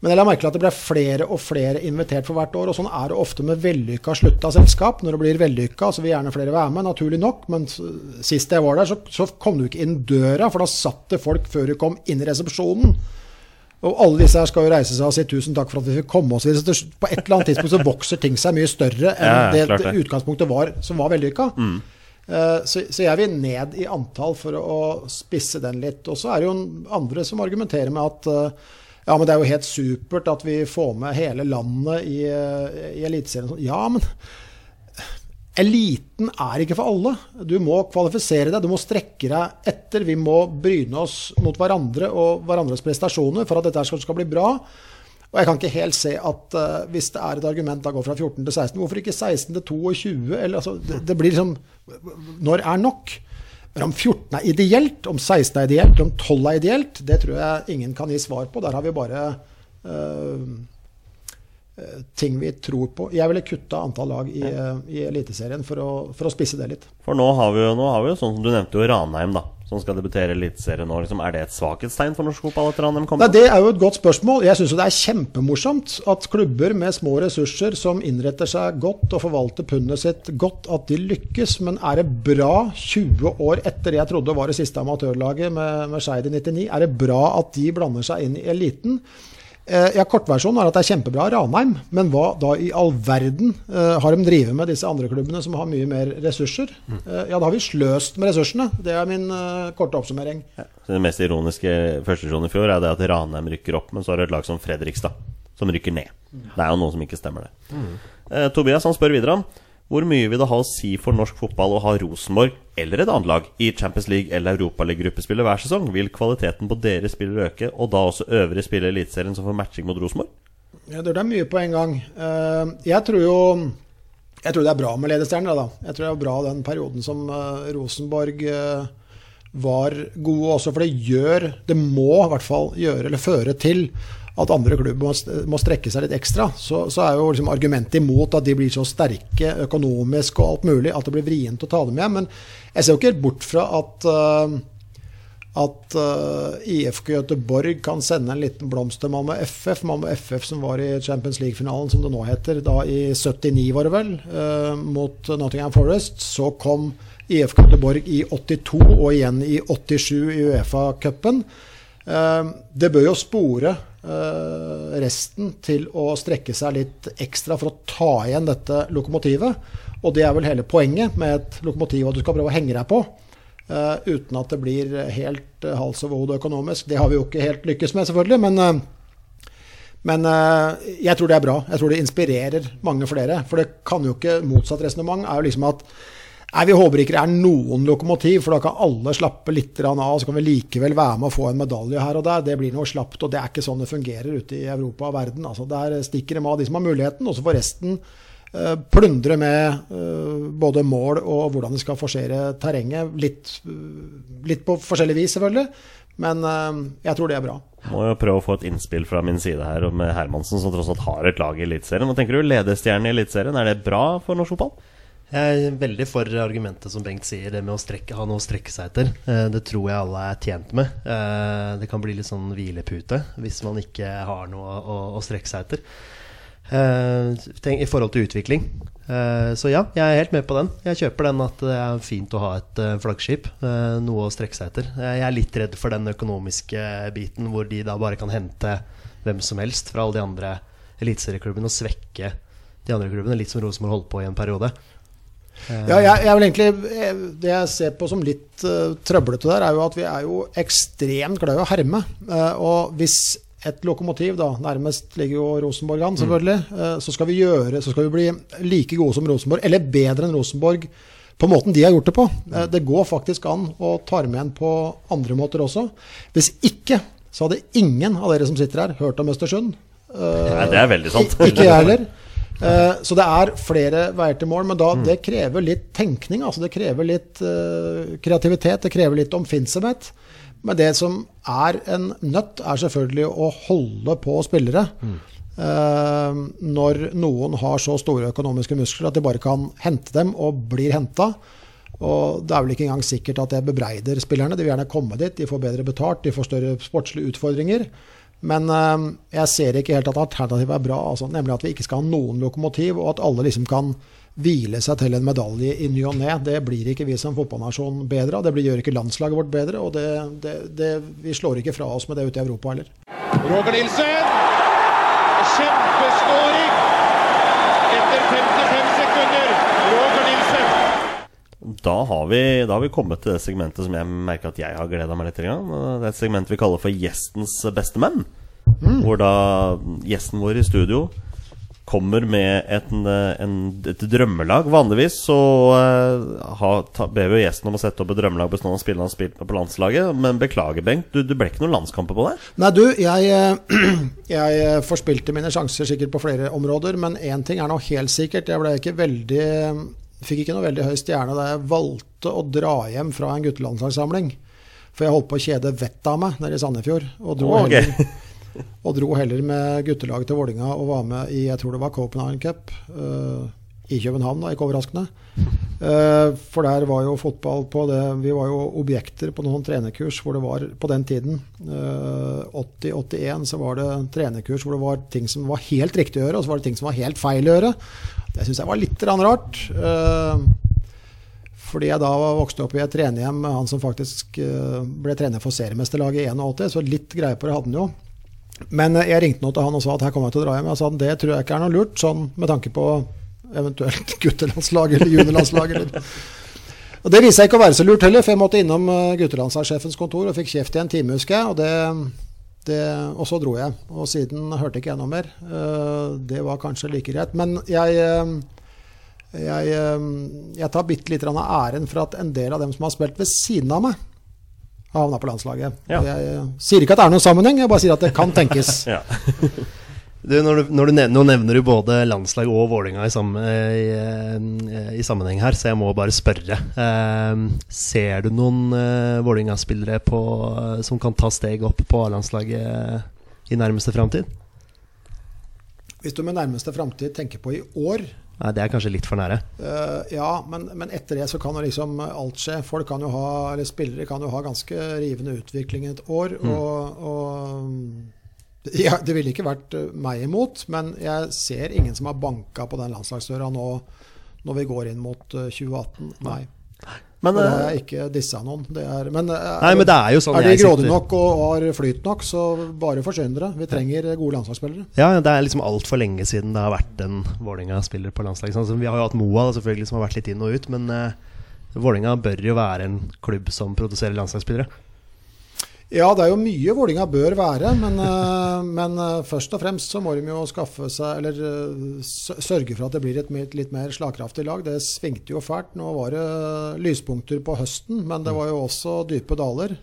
Speaker 4: Men jeg la merke til at det ble flere og flere invitert for hvert år. Og sånn er det ofte med vellykka slutta selskap. Når det blir vellykka, så vil gjerne flere være med, naturlig nok. Men sist jeg var der, så, så kom du ikke inn døra, for da satt det folk før du kom inn i resepsjonen. Og alle disse her skal jo reise seg og si tusen takk for at vi fikk komme oss På et eller annet tidspunkt så vokser ting seg mye større enn
Speaker 1: Ja,
Speaker 4: det, utgangspunktet var, som var vellykka. Mm. Så, så jeg vil ned i antall for å spisse den litt. Og så er det jo andre som argumenterer med at eh, ja, men det er jo helt supert at vi får med hele landet i, eh, i Eliteserien. Ja, men eliten er ikke for alle. Du må kvalifisere deg, du må strekke deg etter. Vi må bryne oss mot hverandre og hverandres prestasjoner for at dette skal, bli bra. Og jeg kan ikke helt se at uh, hvis det er et argument da går fra 14 til 16, hvorfor ikke 16 til 22? Eller, altså, det, det blir liksom Når er nok? Om 14 er ideelt, om 16 er ideelt, om 12 er ideelt, det tror jeg ingen kan gi svar på. Der har vi bare eh, eh, ting vi tror på. Jeg ville kutta antall lag i, ja. i Eliteserien for å, for å spisse det litt.
Speaker 1: For nå har vi jo, nå har vi jo sånn som du nevnte, jo Ranheim, da. Som skal debutere i Eliteserien nå. Liksom, er det et svakhetstegn for norsk fotball at Ranheim
Speaker 4: Nei. Det er jo et godt spørsmål. Jeg syns det er kjempemorsomt at klubber med små ressurser som innretter seg godt og forvalter pundet sitt godt, at de lykkes. Men er det bra 20 år etter det jeg trodde var det siste amatørlaget med, med Skeid i 99, er det bra at de blander seg inn i eliten? Eh, ja, Kortversjonen er at det er kjempebra Ranheim, men hva da i all verden eh, har de drevet med disse andre klubbene som har mye mer ressurser? Eh, ja, da har vi sløst med ressursene. Det er min korte oppsummering.
Speaker 1: Ja. Det mest ironiske førstesjonen i fjor er det at Ranheim rykker opp, men så har du et lag som Fredrikstad som rykker ned. Det er jo noe som ikke stemmer, det. Eh, Tobias han spør videre om hvor mye vil det ha å si for norsk fotball å ha Rosenborg eller et annet lag i Champions League eller Europaliga-gruppespillet hver sesong? Vil kvaliteten på deres spillere øke, og da også øvrige spillere i Eliteserien som får matching mot Rosenborg?
Speaker 4: Ja, det er mye på en gang. Eh, Jeg tror jo Jeg tror det er bra med ledestjerner. Da. Jeg tror det er bra den perioden som eh, Rosenborg eh, var gode også, for det gjør Det må i hvert fall gjøre eller føre til at andre klubber må, strekke seg litt ekstra. Så, så er jo liksom argumentet imot at de blir så sterke økonomisk og alt mulig at det blir vrient å ta dem hjem. Men jeg ser jo ikke helt bort fra at eh, at uh, IFK Göteborg kan sende en liten blomst til Malmö FF. Malmö FF som var i Champions League-finalen, som det nå heter, da i 79 var det vel, uh, mot Nottingham Forest. Så kom IFK Göteborg i 82 og igjen i 87 i Uefa-cupen. Det bør jo spore resten til å strekke seg litt ekstra for å ta igjen dette lokomotivet. Og det er vel hele poenget med et lokomotiv at du skal prøve å henge deg på. Uh, uten at det blir helt uh, hals over hode økonomisk. Det har vi jo ikke helt lykkes med, selvfølgelig. Men, men jeg tror det er bra. Jeg tror det inspirerer mange flere. For det kan jo ikke Motsatt resonnement er jo liksom at Nei, Vi håper ikke det er noen lokomotiv, for da kan alle slappe litt av. Så kan vi likevel være med å få en medalje her og der. Det blir noe slapt. Og det er ikke sånn det fungerer ute i Europa og verden. Altså, der stikker de av de som har muligheten, og så får resten uh, plundre med uh, både mål og hvordan de skal forsere terrenget. Litt, uh, litt på forskjellig vis, selvfølgelig. Men jeg tror det er bra.
Speaker 1: Må jo prøve å få et innspill fra min side her med Hermansen, som tross alt har et lag i Eliteserien. Hva tenker du? Ledestjerne i Eliteserien, er det bra for norsk fotball?
Speaker 2: Jeg er veldig for argumentet som Bengt sier, det med å strekke, ha noe å strekke seg etter. Det tror jeg alle er tjent med. Det kan bli litt sånn hvilepute hvis man ikke har noe å, å strekke seg etter. Uh, i forhold til utvikling. Så ja, jeg er helt med på den. Jeg kjøper den at det er fint å ha et flaggskip. noe å strekke seg etter. Jeg er litt redd for den økonomiske biten hvor de da bare kan hente hvem som helst fra alle de andre eliteserieklubbene og svekke de andre klubbene, litt som Rosenborg holdt på i en periode.
Speaker 4: Ja, jeg, jeg vil egentlig Det jeg ser på som litt uh, trøblete der, er jo at vi er jo ekstremt glad i å herme. Uh, og hvis et lokomotiv, da, nærmest ligger jo Rosenborg an, selvfølgelig, mm. så, skal vi gjøre, så skal vi bli like gode som Rosenborg, eller bedre enn Rosenborg, på måten de har gjort det på. Mm. Det går faktisk an å ta med en på andre måter også. Hvis ikke, så hadde ingen av dere som sitter her, hørt om Østersund.
Speaker 1: Nei, det er veldig sant.
Speaker 4: Ikke jeg heller. Så det er flere veier til mål, men da, mm. det krever litt tenkning. Altså det krever litt kreativitet, det krever litt omfinnsomhet. Men det som er en nøtt, er selvfølgelig å holde på spillere. Mm. Uh, når noen har så store økonomiske muskler at de bare kan hente dem og blir henta. Og det er vel ikke engang sikkert at jeg bebreider spillerne. De vil gjerne komme dit, de får bedre betalt, de får større sportslige utfordringer. Men eh, jeg ser ikke helt at alternativet er bra. Altså, nemlig at vi ikke skal ha noen lokomotiv, og at alle liksom kan hvile seg til en medalje i ny og ne. Det blir ikke vi som fotballnasjon bedre av. Det blir, gjør ikke landslaget vårt bedre. Og det, det, det, vi slår ikke fra oss med det ute i Europa heller.
Speaker 5: Roger Nilsen! Kjempeskåring! Etter 55 sekunder. Roger Nilsen.
Speaker 1: Da har, vi, da har vi kommet til det segmentet som jeg merker at jeg har gleda meg litt. Det er et segment vi kaller for Gjestens beste menn. Mm. Hvor da gjesten vår i studio kommer med et, en, et drømmelag. Vanligvis så uh, ha, ta, ber vi gjesten om å sette opp et drømmelag bestående av spillere han har spilt på landslaget. Men beklager, Bengt, du, du, ble ikke noen landskamper på deg?
Speaker 4: Nei, du, jeg, eh, jeg eh, forspilte mine sjanser sikkert på flere områder. Men én ting er nå helt sikkert. Jeg ble ikke veldig Fikk ikke noe veldig høy stjerne da jeg valgte å dra hjem fra en guttelandslagssamling. For jeg holdt på å kjede vettet av meg nede i Sandefjord. Og dro oh, okay. heller og dro heller med guttelaget til Vålinga og var med i jeg tror det var Copenhagen Cup uh, i København, da, ikke overraskende. Uh, for der var jo fotball på det Vi var jo objekter på noen trenerkurs hvor det var på den tiden, uh, eh, 80-81, så var det trenerkurs hvor det var ting som var helt riktig å gjøre, og så var det ting som var helt feil å gjøre. Det syns jeg var litt rart. fordi jeg da vokste opp i et trenerhjem med han som faktisk ble trener for seriemesterlaget i 81, så litt greie på det hadde han jo. Men eh, jeg ringte nå til han og sa at her kommer jeg til å dra hjem. Jeg sa at det tror jeg ikke er noe lurt, sånn med tanke på eventuelt guttelandslag eller juniorlandslag. Og Det viste seg ikke å være så lurt heller, for jeg måtte innom eh, guttelandslagssjefens kontor og fikk kjeft i en time, husker jeg. Og, det, det, og så dro jeg. Og siden hørte ikke jeg noe mer. Eh, det var kanskje like greit. Men jeg, jeg, jeg tar bitte litt av æren for at en del av dem som har spilt ved siden av meg, har havna på landslaget. Ja. Jeg sier ikke at det er noen sammenheng, jeg bare sier at det kan tenkes. ja.
Speaker 2: Du, når du, når du nevner, nå nevner du både landslag og Vålinga i, samme, i, eh, i, sammenheng her, så jeg må bare spørre. Eh, ser du noen eh, Vålinga-spillere som kan ta steg opp på A-landslaget i nærmeste framtid?
Speaker 4: Hvis du med nærmeste framtid tenker på i år,
Speaker 2: Nei, det er kanskje litt for nære.
Speaker 4: Uh, ja, men, men etter det så kan jo liksom alt skje. Folk kan jo ha, eller Spillere kan jo ha ganske rivende utvikling et år. Og, og ja, Det ville ikke vært eh, meg imot, men jeg ser ingen som har banka på den landslagsdøra nå når vi går inn mot eh, 2018. Nei.
Speaker 1: Men
Speaker 4: Og da har
Speaker 1: eh,
Speaker 4: jeg ikke dissa noen. Det er, men, eh,
Speaker 2: Nei, men det er jo sånn
Speaker 4: er de grådige nok og har flyt nok, så bare forsyn dere. Vi trenger gode landslagsspillere.
Speaker 2: Ja, det er liksom altfor lenge siden det har vært en Vålerenga-spiller på landslaget. Altså, vi har jo hatt Moa selvfølgelig som har vært litt inn og ut, men uh, Vålerenga bør jo være en klubb som produserer landslagsspillere.
Speaker 4: Ja, det er jo mye Vålinga bør være, men, eh, men eh, først og fremst så må de jo skaffe seg Eller eh, sørge for at det blir et litt mer slagkraftig lag. Det svingte jo fælt. Nå var det lyspunkter på høsten, men det var jo også dype daler.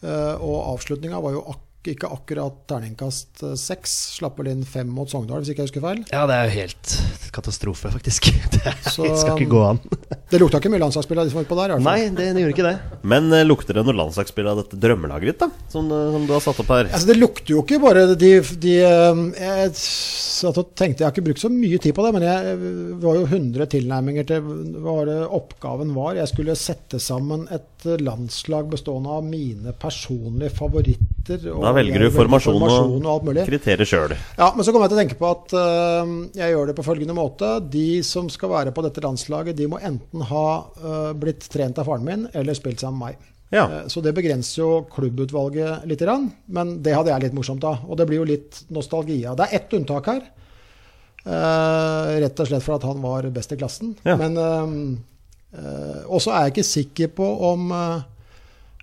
Speaker 4: Og avslutninga var jo ak ikke akkurat terningkast eh, seks. Slapp vel inn fem mot Sogndal, hvis ikke jeg husker feil.
Speaker 2: Ja, det er jo helt katastrofe, faktisk. Det er,
Speaker 4: Så-
Speaker 2: skal ikke gå an.
Speaker 4: Det lukta ikke mye landslagsspill av de som var utpå der. i hvert fall.
Speaker 2: Nei, det, det gjorde ikke det.
Speaker 1: Men uh, lukter det noe landslagsspill av dette drømmelaget ditt, da? Som, eh, som du har satt opp her?
Speaker 4: Altså, det lukter jo ikke bare de, de uh, Jeg satt og tenkte, jeg har ikke brukt så mye tid på det, men jeg det var jo 100 tilnærminger til hva det oppgaven var. Jeg skulle sette sammen et landslag bestående av mine personlige favoritter. og
Speaker 1: Da velger du formasjon
Speaker 4: formasjon og
Speaker 1: og kriterier sjøl.
Speaker 4: Ja, men så kommer jeg til å tenke på at uh, jeg gjør det på følgende måte. De som skal være på dette landslaget, de må enten ha uh, blitt trent av faren min eller spilt sammen med meg.
Speaker 1: Ja.
Speaker 4: Eh, Så det begrenser jo klubbutvalget litt, men det hadde jeg litt morsomt av. Og det blir jo litt nostalgi av. Det er ett unntak her. Rett og slett for at han var best i klassen.
Speaker 1: Ja.
Speaker 4: Men eh, også er jeg ikke sikker på om eh,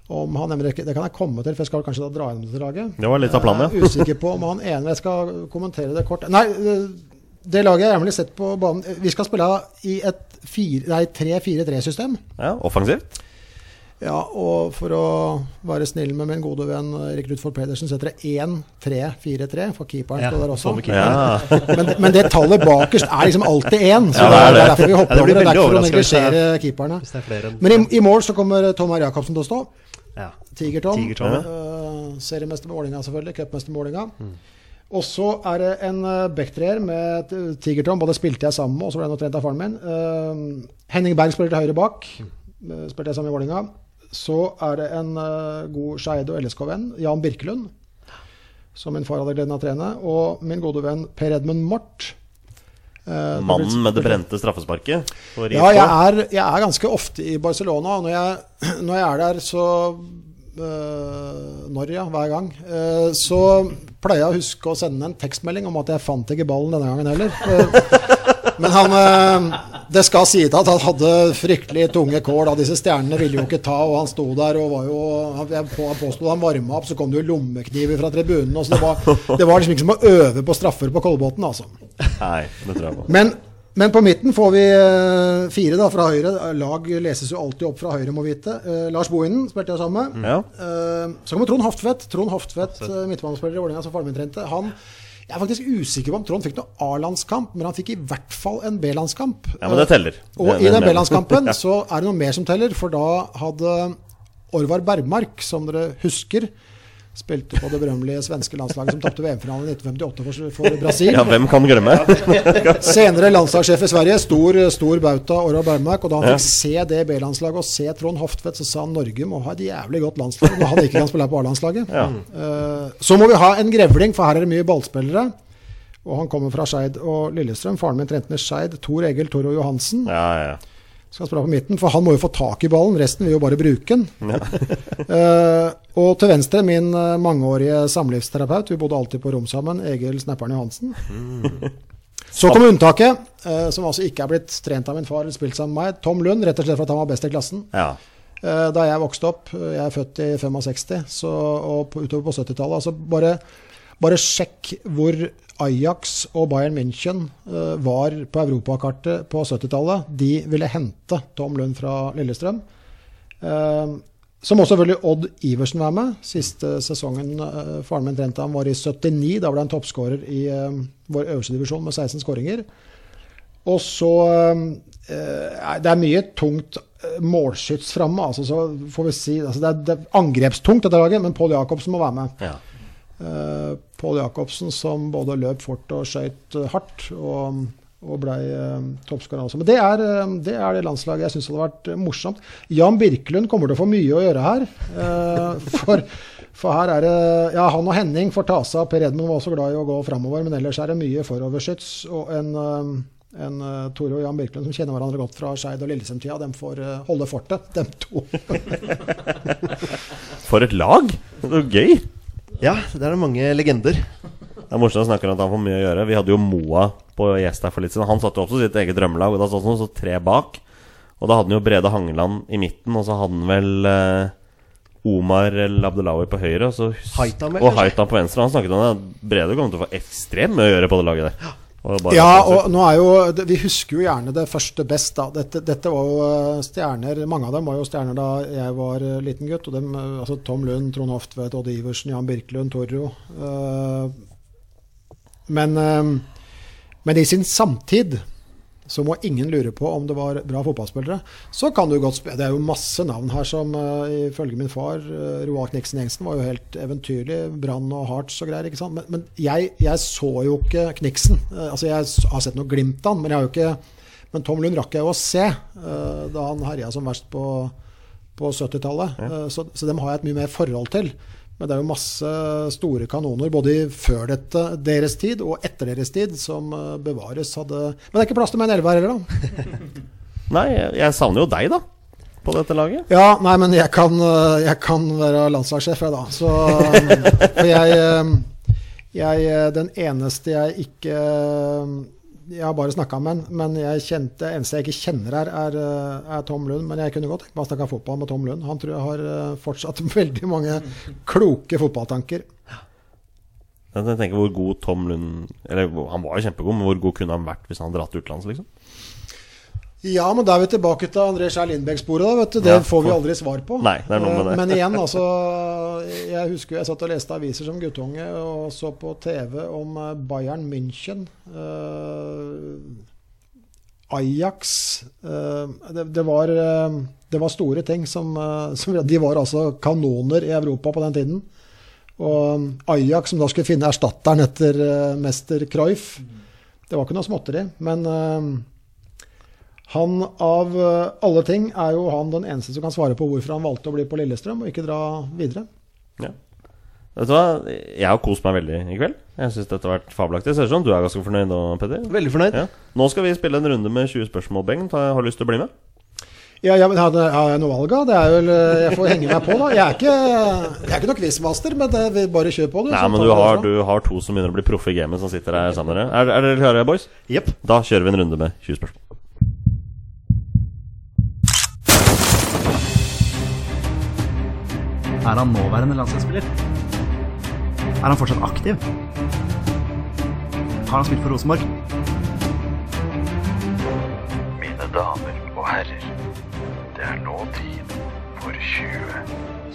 Speaker 4: om han Det kan jeg komme til, for jeg skal kanskje da dra gjennom det laget.
Speaker 1: Det var litt av planen,
Speaker 4: Jeg er usikker på om han ene Jeg skal kommentere det kort. Nei, det laget jeg gjerne ville sett på banen Vi skal spille i et 3-4-3-system.
Speaker 1: Ja, offensivt.
Speaker 4: Ja, og for å være snill med min gode venn Erik Rutford Pedersen, setter jeg 1-3-4-3, for keeperen
Speaker 2: Ja,
Speaker 4: der også.
Speaker 2: keeper.
Speaker 1: Ja.
Speaker 4: Men, men det tallet bakerst er liksom alltid 1, så
Speaker 1: Ja,
Speaker 4: det,
Speaker 1: det er
Speaker 4: er, derfor vi hopper
Speaker 2: Ja, det
Speaker 4: over det. Det er ikke for å
Speaker 2: er-
Speaker 4: neglisjere keeperne.
Speaker 2: Er
Speaker 4: Men i, i mål så kommer Tom R. Jacobsen til å stå.
Speaker 2: ja.
Speaker 4: Tiger-Tom.
Speaker 2: Tiger-Tom, ja.
Speaker 4: Eh, seriemester med Vålerenga, selvfølgelig. Cupmester med Vålerenga. Og så er det en uh, backtreer med eh, Tiger-Tom. Både spilte jeg sammen med, og så ble jeg nå trent av faren min. Uh, Henning Berg spiller til høyre bak. Eh, spilte jeg sammen med Vålerenga. Så er det en eh, god Skeide og LSK-venn, Jan Birkelund, som min far hadde gleden av å trene. Og min gode venn Per Edmund Mort. Eh,
Speaker 1: Mannen med det brente straffesparket.
Speaker 4: ja, jeg er, jeg er ganske ofte i Barcelona. og Når jeg, når jeg er der, så Uh, Når, ja. Hver gang. Uh, så pleier jeg å huske å sende en tekstmelding om at jeg fant ikke ballen denne gangen heller. Uh, men han Det skal sies at han hadde fryktelig tunge kår. da Disse stjernene ville jo ikke ta, og han sto der og var jo han- påsto han varma opp, så kom det jo lommekniver fra tribunen. og Så det, var, det var liksom ikke som å øve på straffer på Kolbotn, altså.
Speaker 1: Nei, det tror jeg på.
Speaker 4: Men, men på midten får vi eh, fire da, fra høyre. Lag leses jo alltid opp fra høyre, må vite. Eh, Lars Bohinen spilte jeg sammen med.
Speaker 1: Ja.
Speaker 4: Eh, så kommer Trond Hoftvedt. Trond Hoftvedt, uh, midtbanespiller i Vålerenga som faren min trente. Han, jeg er faktisk usikker på om Trond fikk noe A-landskamp, men han fikk i hvert fall en B-landskamp.
Speaker 1: Ja, men det teller.
Speaker 4: Og
Speaker 1: Det-
Speaker 4: i den. B-landskampen så er det noe mer som teller, for da hadde Orvar Bergmark, som dere husker, spilte på det berømmelige svenske landslaget som tapte VM-finalen i 1958 for, for Brasil.
Speaker 1: Ja, hvem kan glemme?
Speaker 4: Senere landslagssjef i Sverige, stor, stor bauta, Orvar Bergmark. Og da han fikk se det B-landslaget og se Trond Hoftvedt, så sa han Norge må ha et jævlig godt landslag når han ikke kan spille på A-landslaget.
Speaker 1: Ja.
Speaker 4: Eh, så må vi ha en grevling, for her er det mye ballspillere. Og han kommer fra Skeid og Lillestrøm. Faren min trente med Skeid. Tor Egil Toro Johansen
Speaker 1: Ja, ja.
Speaker 4: skal spille på midten, for han må jo få tak i ballen. Resten vil jo bare bruke den. Eh, og til venstre min eh, mangeårige samlivsterapeut. Vi bodde alltid på rom sammen. Egil Snapper'n Johansen. Så kom unntaket, eh, som altså ikke er blitt trent av min far eller spilt sammen med meg. Tom Lund, rett og slett for at han var best i klassen.
Speaker 1: ja.
Speaker 4: Eh, Da jeg vokste opp, jeg er født i 65, så, og på, utover på 70-tallet altså bare, bare sjekk hvor Ajax og Bayern München var på europakartet på 70-tallet. De ville hente Tom Lund fra Lillestrøm. Så må selvfølgelig Odd Iversen være med. Siste sesongen uh, faren min trente ham, var i 79. Da ble han toppskårer i uh, vår øverste divisjon med 16 skåringer. Og så uh, Det er mye tungt målskyts framme. Altså, så får vi si, altså det, er, det er angrepstungt, dette laget, men Pål Jacobsen må være med.
Speaker 1: ja.
Speaker 4: Pål Jacobsen som både løp fort og skøyt hardt. Og Og blei eh, toppskårer også. Men det er, eh, det er, det landslaget jeg syns hadde vært eh, morsomt. Jan Birkelund kommer til å få mye å gjøre her. Eh, for, for, her er det Ja, han og Henning får ta seg av. Per Edmund var også glad i å gå framover, men ellers er det mye foroverskyts. Og en, en uh, Tore og Jan Birkelund som kjenner hverandre godt fra Skeid og Lillesund-tida, de får uh, holde fortet, dem to.
Speaker 1: for et lag! Det er gøy.
Speaker 2: Ja, der er det mange legender.
Speaker 1: Det er morsomt å snakke om at han får mye å gjøre. Vi hadde jo Moa på gjest her for litt siden. Han satte jo også sitt eget drømmelag, og da satt han så tre bak. Og da hadde han jo Brede Hangeland i midten, og så hadde han vel eh, Omar El Abdelawi på høyre. Og, så,
Speaker 2: Haitam,
Speaker 1: og Haitam på venstre. Han snakket om det. Brede kommer til å få ekstremt mye å gjøre på det laget der.
Speaker 4: Og ja, og nå er jo Vi husker jo gjerne det første best, da. Dette, dette, var jo eh, stjerner Mange av dem var jo stjerner da jeg var eh, liten gutt. Og dem, altså Tom Lund, Trond Hoftvedt, Odd Iversen, Jan Birkelund, Torro. Uh, men, ehm, men, i sin samtid så må ingen lure på om det var bra fotballspillere. Så kan du godt spille Det er jo masse navn her som uh, ifølge min far, uh, Roar Kniksen Jensen, var jo helt eventyrlig. Brann og Hearts og greier. ikke sant? Men, men jeg, jeg, så jo ikke Kniksen. Uh, altså Jeg har sett noe glimt av han, men jeg har jo ikke men Tom Lund rakk jeg jo å se uh, da han herja som verst på, på 70-tallet. Ja. så, så dem har jeg et mye mer forhold til. Men det er jo masse store kanoner både før dette, deres tid og etter deres tid som eh, bevares. Hadde Men det er ikke plass til meg en her heller, da.
Speaker 1: nei, jeg savner jo deg, da. På dette laget.
Speaker 4: Ja, nei, men jeg kan, eh, jeg kan være landslagssjef, jeg, da. Så For jeg, eh, jeg Den eneste jeg ikke jeg har bare snakka med han, men jeg kjente, eneste jeg ikke kjenner her, er, eh, er Tom Lund. Men jeg kunne godt tenkt meg å snakke fotball med Tom Lund. Han tror jeg har eh, fortsatt veldig mange kloke fotballtanker.
Speaker 1: Jeg tenker hvor god Tom Lund Eller Han var jo kjempegod, men hvor god kunne han vært hvis han hadde dratt utenlands? liksom?
Speaker 4: Ja, men da er vi tilbake til André Skjær Lindbekk-sporet. Det ja, får vi aldri svar på.
Speaker 1: Nei, det er noe med det.
Speaker 4: Eh, men igjen, altså Jeg husker jeg satt og leste aviser som guttunge og så på TV om eh, Bayern München. Uh, Ajax det, det, var, det, var, store ting som, som, De var altså kanoner i Europa på den tiden. Og Ajax, som da skulle finne erstatteren etter mester Cruyff Det var ikke noe småtteri. Men han av eh, alle ting er jo han den eneste som kan svare på hvorfor han valgte å bli på Lillestrøm og ikke dra videre.
Speaker 1: Ja. Vet du hva? Jeg har kost meg veldig i kveld. Jeg synes dette har vært fabelaktig. Ser ut som du er ganske fornøyd nå, Petter.
Speaker 2: Veldig fornøyd.
Speaker 1: Ja. Nå skal vi spille en runde med 20 spørsmål, Bengt. Har du lyst til å bli med?
Speaker 4: Ja, ja men har jeg noe valg da? Det er vel, eh, jeg får henge meg på, da. Jeg er ikke, jeg er ikke noe quizmaster, men det, bare kjør på,
Speaker 1: du. Nei, men du har, du har, to som begynner å bli proffe i gamet, som sitter her sammen med dere. Er, er dere klare, boys?
Speaker 2: Jepp.
Speaker 1: Da kjører vi en runde med 20 spørsmål.
Speaker 6: Er han nåværende landslagsspiller? Er han fortsatt aktiv? Har han spilt for Rosenborg?
Speaker 7: Mine damer og herrer, det er nå tid for 20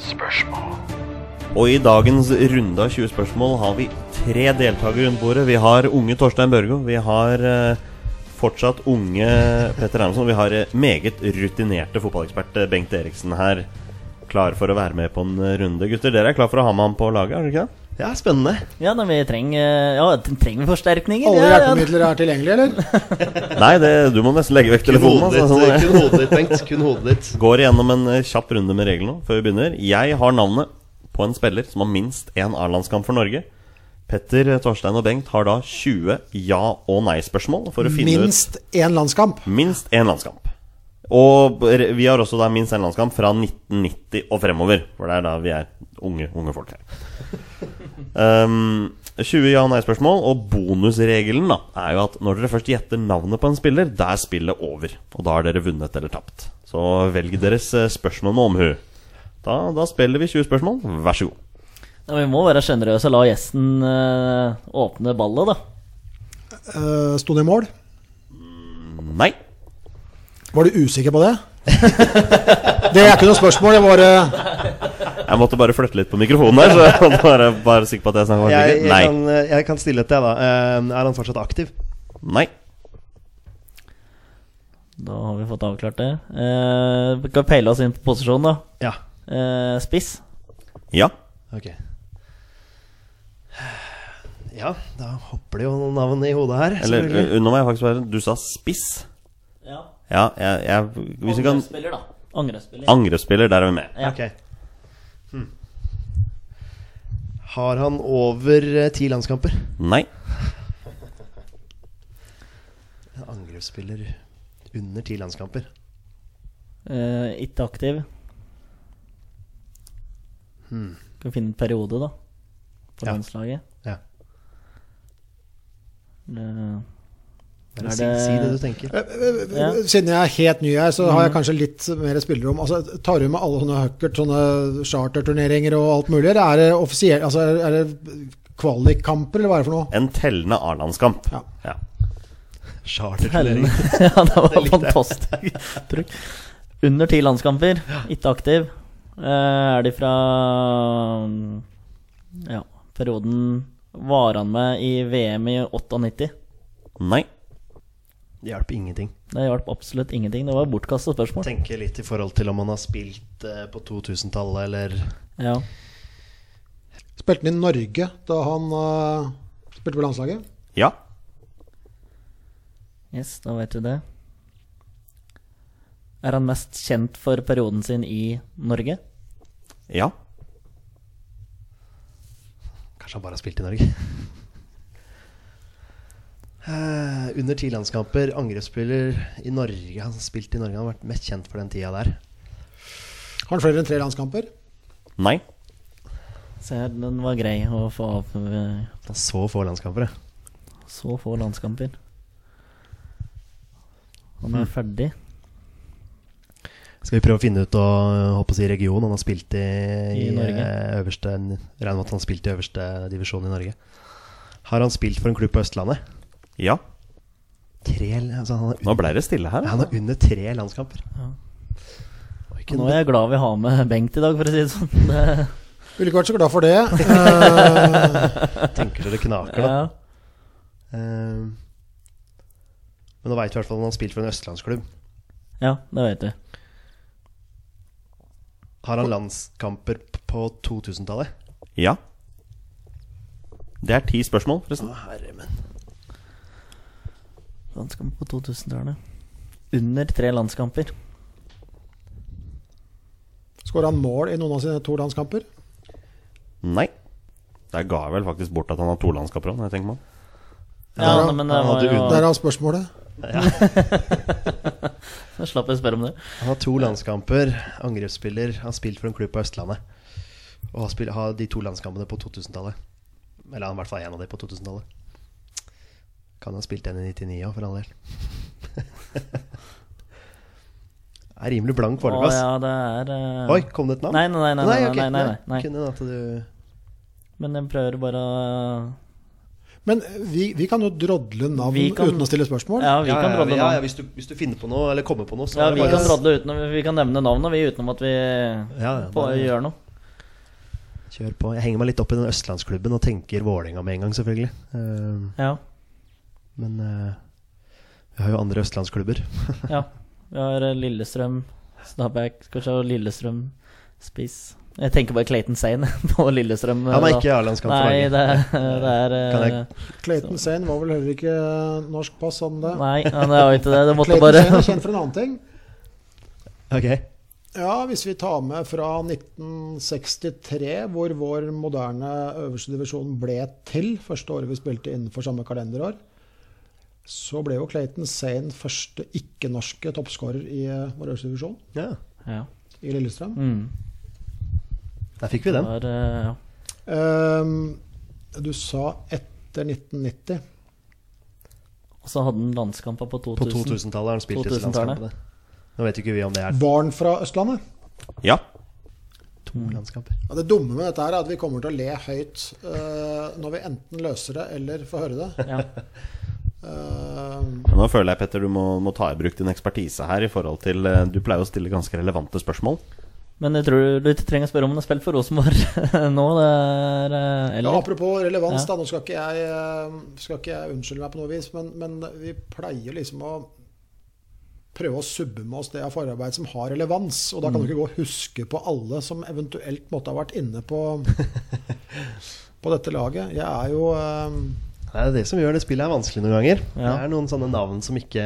Speaker 7: spørsmål.
Speaker 1: Og i dagens runde av 20 spørsmål har vi tre deltakere rundt bordet. Vi har unge Torstein Børgo. Vi har uh, fortsatt unge Petter Hermansson. Vi har uh, meget rutinerte fotballekspert uh, Bengt Eriksen her klar for å være med på en runde. Gutter, dere er klar for å ha med ham på laget? er det ikke det?
Speaker 2: Ja, spennende.
Speaker 3: Ja, da vi trenger, ja, trenger forsterkninger.
Speaker 4: Alle hjelpemidler er tilgjengelige, eller?
Speaker 1: Nei, det, du må nesten legge vekk telefonen.
Speaker 2: Kun hodet ditt, kun hodet ditt, Bengt. Kun hodet ditt.
Speaker 1: Går igjennom en eh, kjapp runde med reglene før vi begynner. Jeg har navnet på en spiller som har minst én A-landskamp for Norge. Petter, Torstein og Bengt har da 20 ja- og nei-spørsmål.
Speaker 4: Minst én landskamp?
Speaker 1: Minst én landskamp. Og vi har også da minst en landskamp fra 1990 og fremover. For det er da vi er unge, unge folk her. Um, 20 ja- og nei-spørsmål. Og bonusregelen da er jo at når dere først gjetter navnet på en spiller, da er spillet over. Og da har dere vunnet eller tapt. Så velg deres eh, spørsmål med omhu. Da, da spiller vi 20 spørsmål. Vær så god.
Speaker 3: Ja, vi må være sjenerøse og la gjesten uh, åpne ballet, da.
Speaker 4: Uh, Sto det i mål?
Speaker 1: Nei.
Speaker 4: Var du usikker på det? det er ikke noe spørsmål. Jeg bare
Speaker 1: Jeg måtte bare flytte litt på mikrofonen der. Så jeg bare, bare sikker på at jeg snakket
Speaker 2: jeg, jeg, Nei. Kan, jeg kan stille til deg, da. Uh, er han fortsatt aktiv?
Speaker 1: Nei.
Speaker 3: Da har vi fått avklart det. Uh, vi kan peile oss inn på posisjonen, da.
Speaker 2: Ja.
Speaker 3: Eh, spiss?
Speaker 1: Ja.
Speaker 2: Ok. Ja, da hopper det jo noen navn i hodet her.
Speaker 1: Eller
Speaker 2: unna
Speaker 1: meg nå må jeg faktisk være Du sa spiss.
Speaker 3: Ja.
Speaker 1: Ja, jeg, jeg, hvis vi kan
Speaker 3: Angrepsspiller, da. Angrepsspiller.
Speaker 1: Angrepsspiller, der er vi med.
Speaker 3: Ja.
Speaker 2: Ok. Hmm. Har han over eh, ti landskamper?
Speaker 1: Nei.
Speaker 2: En angrepsspiller under ti landskamper.
Speaker 3: Eh, ikke aktiv.
Speaker 2: Hmm.
Speaker 3: Skal finne en periode, da? På
Speaker 2: Ja.
Speaker 3: landslaget.
Speaker 2: Ja.
Speaker 3: Det, Er
Speaker 2: si,
Speaker 3: det-
Speaker 2: si det du tenker.
Speaker 3: Ja.
Speaker 4: Siden jeg er helt ny her, så har jeg kanskje litt mer spillerom. Altså, tar du med alle sånne huckert, sånne charterturneringer og alt mulig? Er det altså, er det kvalikkamper, eller hva er det for noe?
Speaker 1: En tellende A-landskamp.
Speaker 4: Ja.
Speaker 1: Ja.
Speaker 2: Charterturnering.
Speaker 3: ja, det var
Speaker 2: Det
Speaker 3: fantastisk. Bruk. Under ti landskamper, ikke aktiv. Eh, er de fra Ja, perioden Var han med i VM i 98?
Speaker 1: Nei.
Speaker 2: Det hjelper ingenting.
Speaker 3: Det hjalp absolutt ingenting. Det var bortkasta spørsmål.
Speaker 2: Tenke litt i forhold til om han har spilt eh, på 2000-tallet eller
Speaker 3: Ja.
Speaker 4: Spilte han i Norge da han uh, spilte på landslaget?
Speaker 1: Ja.
Speaker 3: Yes, da vet du det. Er han mest kjent for perioden sin i Norge?
Speaker 1: Ja.
Speaker 2: Kanskje han bare har spilt i Norge? Eh, under ti landskamper, angrepsspiller i Norge. Han har spilt i Norge, han har vært mest kjent for den tida der.
Speaker 4: Har han flere enn tre landskamper?
Speaker 1: Nei.
Speaker 3: Se den var grei å få av eh,
Speaker 2: så få landskamper. ja.
Speaker 3: så få landskamper. Han er ferdig.
Speaker 2: Skal vi prøve å finne ut og si region han har spilt i,
Speaker 3: I Norge.
Speaker 2: eh, øverste Regner med at han har spilt i øverste divisjon i Norge. Har han spilt for en klubb på Østlandet?
Speaker 1: Ja.
Speaker 2: Tre, altså han, har,
Speaker 1: Nå ble det stille her.
Speaker 2: han har under tre landskamper.
Speaker 3: Ja.
Speaker 2: Ikke
Speaker 3: Nå er jeg glad vi har med Bengt i dag, for å si det sånn. Det,
Speaker 4: Ville ikke vært så glad for det. Eh,
Speaker 2: tenker så det knaker, da.
Speaker 3: ja.
Speaker 2: Eh, men nå veit vi i hvert fall at han har spilt for en østlandsklubb.
Speaker 3: ja, det vet vi.
Speaker 2: Har han landskamper på 2000-tallet?
Speaker 1: Ja. Det er ti spørsmål, forresten.
Speaker 2: Å, herre min.
Speaker 3: Landskamp på 2000-tallet. Under tre landskamper.
Speaker 4: Skåra han mål i noen av sine to landskamper?
Speaker 1: Nei. Der ga jeg vel faktisk bort at han har to landskamper òg, når jeg tenker meg om.
Speaker 3: Ja,
Speaker 4: Ja,
Speaker 3: men det var jo
Speaker 4: Der er spørsmålet.
Speaker 3: Jeg slapp å spørre om det.
Speaker 2: Han har to landskamper, angrepsspiller, har spilt for en klubb på Østlandet. Og har, spilt, har de to landskampene på 2000-tallet. Eller i hvert fall én av de på 2000-tallet. Kan ha spilt den i 99 òg, for all del. er rimelig blank foreløpig, ass.
Speaker 3: ja, det er eh,
Speaker 2: Oi, kom det et navn?
Speaker 3: Nei, nei, nei. nei, nei,
Speaker 2: okay.
Speaker 3: nei, nei, nei.
Speaker 2: Kunne at du
Speaker 3: Men jeg prøver bare å
Speaker 4: Men vi, vi kan jo drodle navn
Speaker 3: kan-
Speaker 4: uten å stille spørsmål.
Speaker 3: Ja, vi
Speaker 2: ja,
Speaker 3: kan
Speaker 2: ja,
Speaker 3: drodle
Speaker 2: ja, ja,
Speaker 3: navn.
Speaker 2: hvis, du, hvis du finner på noe, eller kommer på noe, så
Speaker 3: Ja, vi
Speaker 2: bare-
Speaker 3: kan drodle uten Vi kan nevne navnet, vi, utenom at vi
Speaker 2: ja, ja,
Speaker 3: på, gjør noe.
Speaker 2: Kjør på. Jeg henger meg litt opp i den østlandsklubben og tenker Vålerenga med en gang, selvfølgelig. Uh,
Speaker 3: Ja.
Speaker 2: Men uh, vi har jo andre østlandsklubber.
Speaker 3: ja. Vi har eh, Lillestrøm, Stabæk, se, Lillestrøm, Spiss Jeg tenker bare Clayton Sane på Lillestrøm.
Speaker 2: Han er ikke A-landskamp for
Speaker 3: Nei,
Speaker 2: Norge.
Speaker 3: det, det er
Speaker 2: Kan
Speaker 3: eh,
Speaker 2: jeg-
Speaker 4: Clayton Sane var vel heller ikke norsk pass, han det?
Speaker 3: Nei, han er jo ikke det. Det måtte
Speaker 4: Clayton
Speaker 3: bare
Speaker 4: Sane er kjent for en annen ting.
Speaker 2: Ok.
Speaker 4: Ja, hvis vi tar med fra 1963, hvor vår moderne øverste divisjon ble til, første året vi spilte innenfor samme kalenderår, så ble jo Clayton Sane første ikke-norske toppskårer i eh, vår øverste divisjon,
Speaker 2: Ja,
Speaker 3: Ja.
Speaker 4: i Lillestrøm.
Speaker 3: Mm.
Speaker 2: der fikk vi den.
Speaker 3: var, eh, ja.
Speaker 4: Um, du sa etter 1990.
Speaker 3: Og så hadde han landskamper på
Speaker 2: På
Speaker 3: 2000.
Speaker 2: 2000-tallet har han spilt disse
Speaker 3: 2000-tallet.
Speaker 2: landskampene. Nå vet ikke vi om det er
Speaker 4: Barn fra Østlandet.
Speaker 1: Ja.
Speaker 2: to landskamper.
Speaker 4: Ja, det dumme med dette her er at vi kommer til å le høyt uh, når vi enten løser det eller får høre det.
Speaker 3: Ja.
Speaker 4: Ehm,
Speaker 1: Men Nå føler jeg, Petter, du må, må ta i bruk din ekspertise her i forhold til eh, Du pleier å stille ganske relevante spørsmål.
Speaker 3: Men jeg tror du ikke trenger å spørre om han har spilt for Rosenborg nå. Det er, eh,
Speaker 4: ja, apropos relevans,
Speaker 3: Ja.
Speaker 4: da, nå skal ikke, jeg, eh, skal ikke jeg unnskylde meg på noe vis, men, men vi pleier liksom å prøve å subbe med oss det av forarbeid som har relevans. Og da kan du ikke gå og huske på alle som eventuelt måtte ha vært inne på på dette laget. Jeg er jo eh,
Speaker 2: Det er det som gjør det spillet her vanskelig noen ganger.
Speaker 3: Ja.
Speaker 2: Det er noen sånne navn som ikke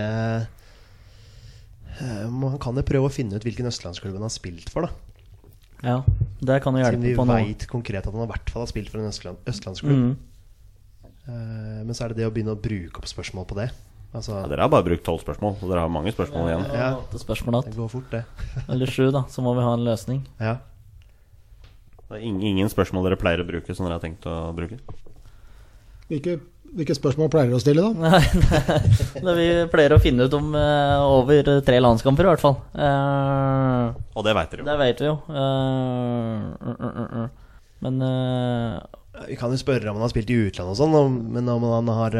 Speaker 2: eh, Man kan jo prøve å finne ut hvilken østlandsklubb han har spilt for, da.
Speaker 3: Ja, det kan jo
Speaker 2: Siden vi
Speaker 3: hjelpe på noe.
Speaker 2: veit konkret at han i hvert fall har spilt for en østland, østlandsklubb.
Speaker 3: Mm.
Speaker 2: Eh, men så er det det å begynne å bruke opp spørsmål på det. Altså,
Speaker 1: Ja, dere har bare brukt tolv spørsmål, og dere har mange spørsmål igjen.
Speaker 2: Ja.
Speaker 3: det, spørsmål
Speaker 2: det går fort, det.
Speaker 3: Eller sju, da. Så må vi ha en løsning.
Speaker 2: Ja.
Speaker 1: Det er ingen, ingen spørsmål dere pleier å bruke som dere har tenkt å bruke.
Speaker 4: hvilke, hvilke spørsmål pleier dere å stille, da?
Speaker 3: Nei, vi pleier å finne ut om uh, over tre landskamper, i hvert fall. Uh,
Speaker 1: Og det veit dere jo.
Speaker 3: det vet vi jo. Eh, uh, uh, uh, uh. Men eh,
Speaker 2: Vi kan jo spørre om han har spilt i utlandet og sånn, men, om han har,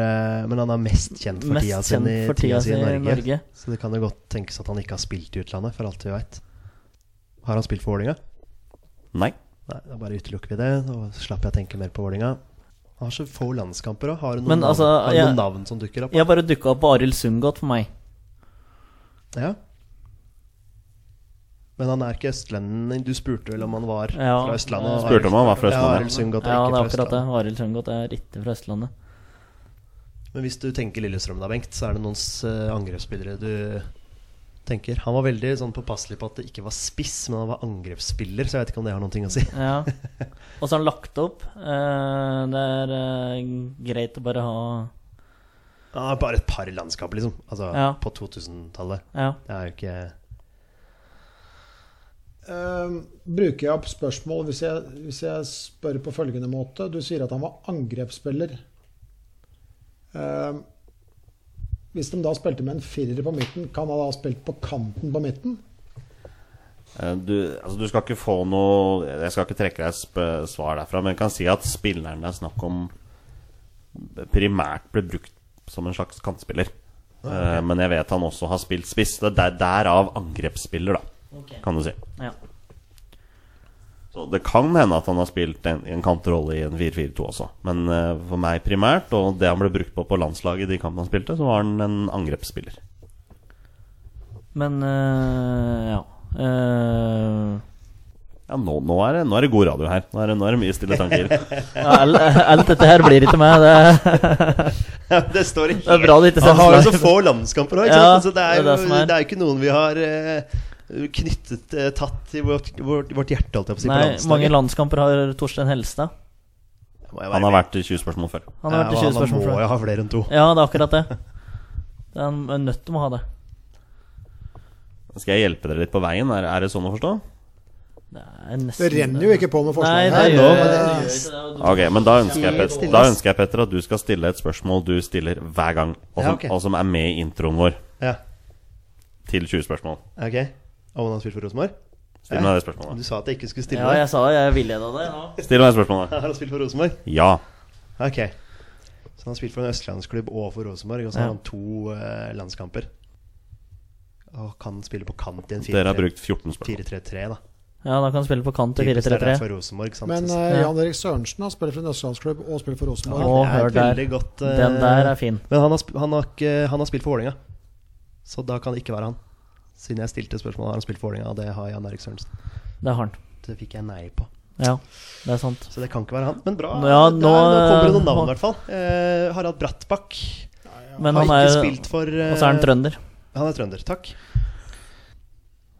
Speaker 2: men han er mest kjent for
Speaker 3: Mest
Speaker 2: tida si i, tida
Speaker 3: tida
Speaker 2: si i Norge.
Speaker 3: Norge.
Speaker 2: Så det kan jo godt tenkes at han ikke har spilt i utlandet, for alt vi veit. Har han spilt for Vålinga?
Speaker 1: Nei.
Speaker 2: Nei, da bare utelukker vi det. og slapper jeg å tenke mer på Vålinga. Han har så få landskamper òg. Har du noen,
Speaker 3: Men
Speaker 2: navn,
Speaker 3: altså,
Speaker 2: har du
Speaker 3: jeg-
Speaker 2: navn som dukker opp?
Speaker 3: jeg bare dukka opp Arild Sundgodt for meg.
Speaker 2: Ja. Men han er ikke østlending. Du spurte vel om han var
Speaker 3: Ja,
Speaker 2: fra Østlandet? Jeg
Speaker 1: Spurte om han var fra
Speaker 2: Ja, Arild Sundgodt er
Speaker 3: Ja,
Speaker 2: ikke
Speaker 3: det er
Speaker 2: fra
Speaker 3: akkurat det.
Speaker 2: Østlandet.
Speaker 3: Arild Sundgodt er ikke fra Østlandet.
Speaker 2: Men hvis du tenker Lillestrøm da, Bengt, så er det noen uh, angrepsspillere du tenker. Han var veldig sånn påpasselig på at det ikke var spiss, men han var angrepsspiller, så jeg vet ikke om det har noen ting å si.
Speaker 3: Ja. Og så har han lagt opp. Eh, det er eh, greit å bare ha
Speaker 2: ja, bare et par landskap, liksom. Altså
Speaker 3: Ja.
Speaker 2: på 2000-tallet.
Speaker 3: Ja.
Speaker 2: Det er jo ikke
Speaker 4: Uh, bruker jeg opp spørsmål hvis jeg, hvis jeg spør på følgende måte? Du sier at han var angrepsspiller. Eh, hvis de da spilte med en firer på midten, kan han da ha spilt på kanten på midten?
Speaker 1: Eh, Du, altså, du skal ikke få noe Jeg skal ikke trekke deg svar derfra, men jeg kan si at spilleren det er snakk om primært ble brukt som en slags kantspiller. Okay. Men jeg vet han også har spilt spiss. Det er derav angrepsspiller, da, kan du si.
Speaker 3: ja.
Speaker 1: Så det kan hende at han har spilt en, en kantrolle i en 4-4-2 også. Men uh, for meg primært, og det han ble brukt på på landslaget i de kampene han spilte, så var han en angrepsspiller.
Speaker 3: Men uh, ja. Uh...
Speaker 1: Ja, nå, nå, er det, nå er det god radio her. Nå er det, nå er det mye stille tanker.
Speaker 3: ja, alt dette her blir ikke meg. Det,
Speaker 2: Det står
Speaker 3: det er bra det ikke
Speaker 2: Han har jo så få landskamper òg,
Speaker 3: Ja,
Speaker 2: så det er
Speaker 3: er
Speaker 2: jo det er ikke noen vi har eh, knyttet eh, tatt i vårt, vårt, vårt hjerte, holdt jeg på å si,
Speaker 3: Nei, mange landskamper har Torstein Helstad.
Speaker 1: Han har vært i 20 spørsmål før.
Speaker 3: Han har vært i 20
Speaker 2: Ja,
Speaker 3: spørsmål
Speaker 2: Han må
Speaker 3: før.
Speaker 2: jo ha flere enn to.
Speaker 3: Ja, det er akkurat det. Det er en- nødt til å ha det.
Speaker 1: Skal jeg hjelpe dere litt på veien? Er, er det sånn å forstå?
Speaker 3: Det, er
Speaker 4: Det renner jo ikke på med forslag her. nå,
Speaker 3: det
Speaker 4: men
Speaker 3: gjør
Speaker 4: det-
Speaker 3: ikke det.
Speaker 1: Ok, men da ønsker jeg,
Speaker 2: Helt
Speaker 1: da ønsker jeg Petter at du skal stille et spørsmål du stiller hver gang, og
Speaker 2: Ja,
Speaker 1: som, og som er med i introen vår
Speaker 2: Ja,
Speaker 1: til 20 spørsmål.
Speaker 2: ok Og han har spilt for Rosenborg?
Speaker 1: Still meg det
Speaker 2: Du sa at jeg ikke skulle stille
Speaker 3: Ja,
Speaker 2: deg.
Speaker 3: jeg sa det. jeg villeda deg nå.
Speaker 1: Still meg det spørsmålet.
Speaker 2: Har han spilt for Rosenborg?
Speaker 1: Ja.
Speaker 2: Ok. Så han har spilt for en østlandsklubb og for Rosenborg, og så har
Speaker 3: Ja.
Speaker 2: han to eh, landskamper. Og kan spille på kant i en
Speaker 1: Dere har brukt 14 spørsmål.
Speaker 2: 4-3-3, da.
Speaker 3: Ja, da kan du spille på kant til
Speaker 2: Typisk det er
Speaker 3: 4-3-3.
Speaker 2: for Rosenborg, sant?
Speaker 4: Men
Speaker 2: Så-
Speaker 4: eh, Jan Erik Sørensen har spilt for en østlandsklubb og spiller for Rosenborg.
Speaker 3: Å,
Speaker 2: det er
Speaker 3: hør
Speaker 2: et
Speaker 3: der.
Speaker 2: veldig godt eh,
Speaker 3: Den der er fin.
Speaker 2: Men han har, sp han, har ikke, han har spilt for Vålinga Så da kan det ikke være han. Siden jeg stilte spørsmålet har han spilt for Vålerenga, og det har Jan Erik Sørensen.
Speaker 3: Det har han.
Speaker 2: Det fikk jeg nei på.
Speaker 3: Ja, det er sant.
Speaker 2: Så det kan ikke være han. Men bra.
Speaker 3: Ja,
Speaker 2: er,
Speaker 3: nå-
Speaker 2: nå kommer det noen navn, i hvert fall. Eh, Harald Brattbakk
Speaker 3: Men
Speaker 2: har
Speaker 3: han
Speaker 2: ikke
Speaker 3: er
Speaker 2: spilt for eh,
Speaker 3: Og så er han trønder.
Speaker 2: Han er trønder, takk.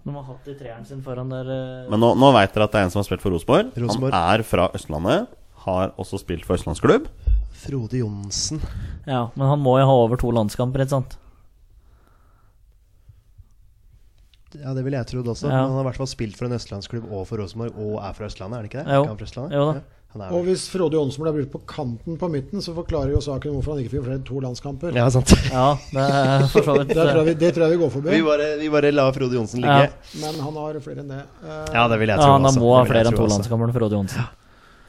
Speaker 3: De har hatt i treeren sin foran der eh,
Speaker 1: Men nå, nå veit dere at det er en som har spilt for Rosenborg.
Speaker 2: Rosenborg.
Speaker 1: Han er fra Østlandet. Har også spilt for østlandsklubb.
Speaker 2: Frode Johnsen.
Speaker 3: Ja, men han må jo ha over to landskamper, ikke sant?
Speaker 2: Ja, det ville jeg trodd også.
Speaker 3: Ja.
Speaker 2: Men han har i hvert fall spilt for en østlandsklubb og for Rosenborg, og er fra Østlandet, er han ikke det?
Speaker 3: Jo.
Speaker 2: Er ikke han fra Østlandet?
Speaker 3: Jo da.
Speaker 2: Ja.
Speaker 4: Og hvis Frode Johnsen ble brukt på kanten på midten, så forklarer jo saken hvorfor han ikke fikk flere to landskamper.
Speaker 2: ja, sant.
Speaker 3: Ja, det er
Speaker 4: Det, tror vi, det tror jeg vi går forbi.
Speaker 2: Vi bare, vi bare la Frode Johnsen ligge.
Speaker 3: Ja.
Speaker 4: Men han har flere enn det. Uh,
Speaker 2: Ja, det vil jeg
Speaker 3: Ja, han
Speaker 2: også.
Speaker 3: må ha
Speaker 2: Det
Speaker 3: flere enn to
Speaker 2: landskamper
Speaker 3: landskamper, Frode Johnsen.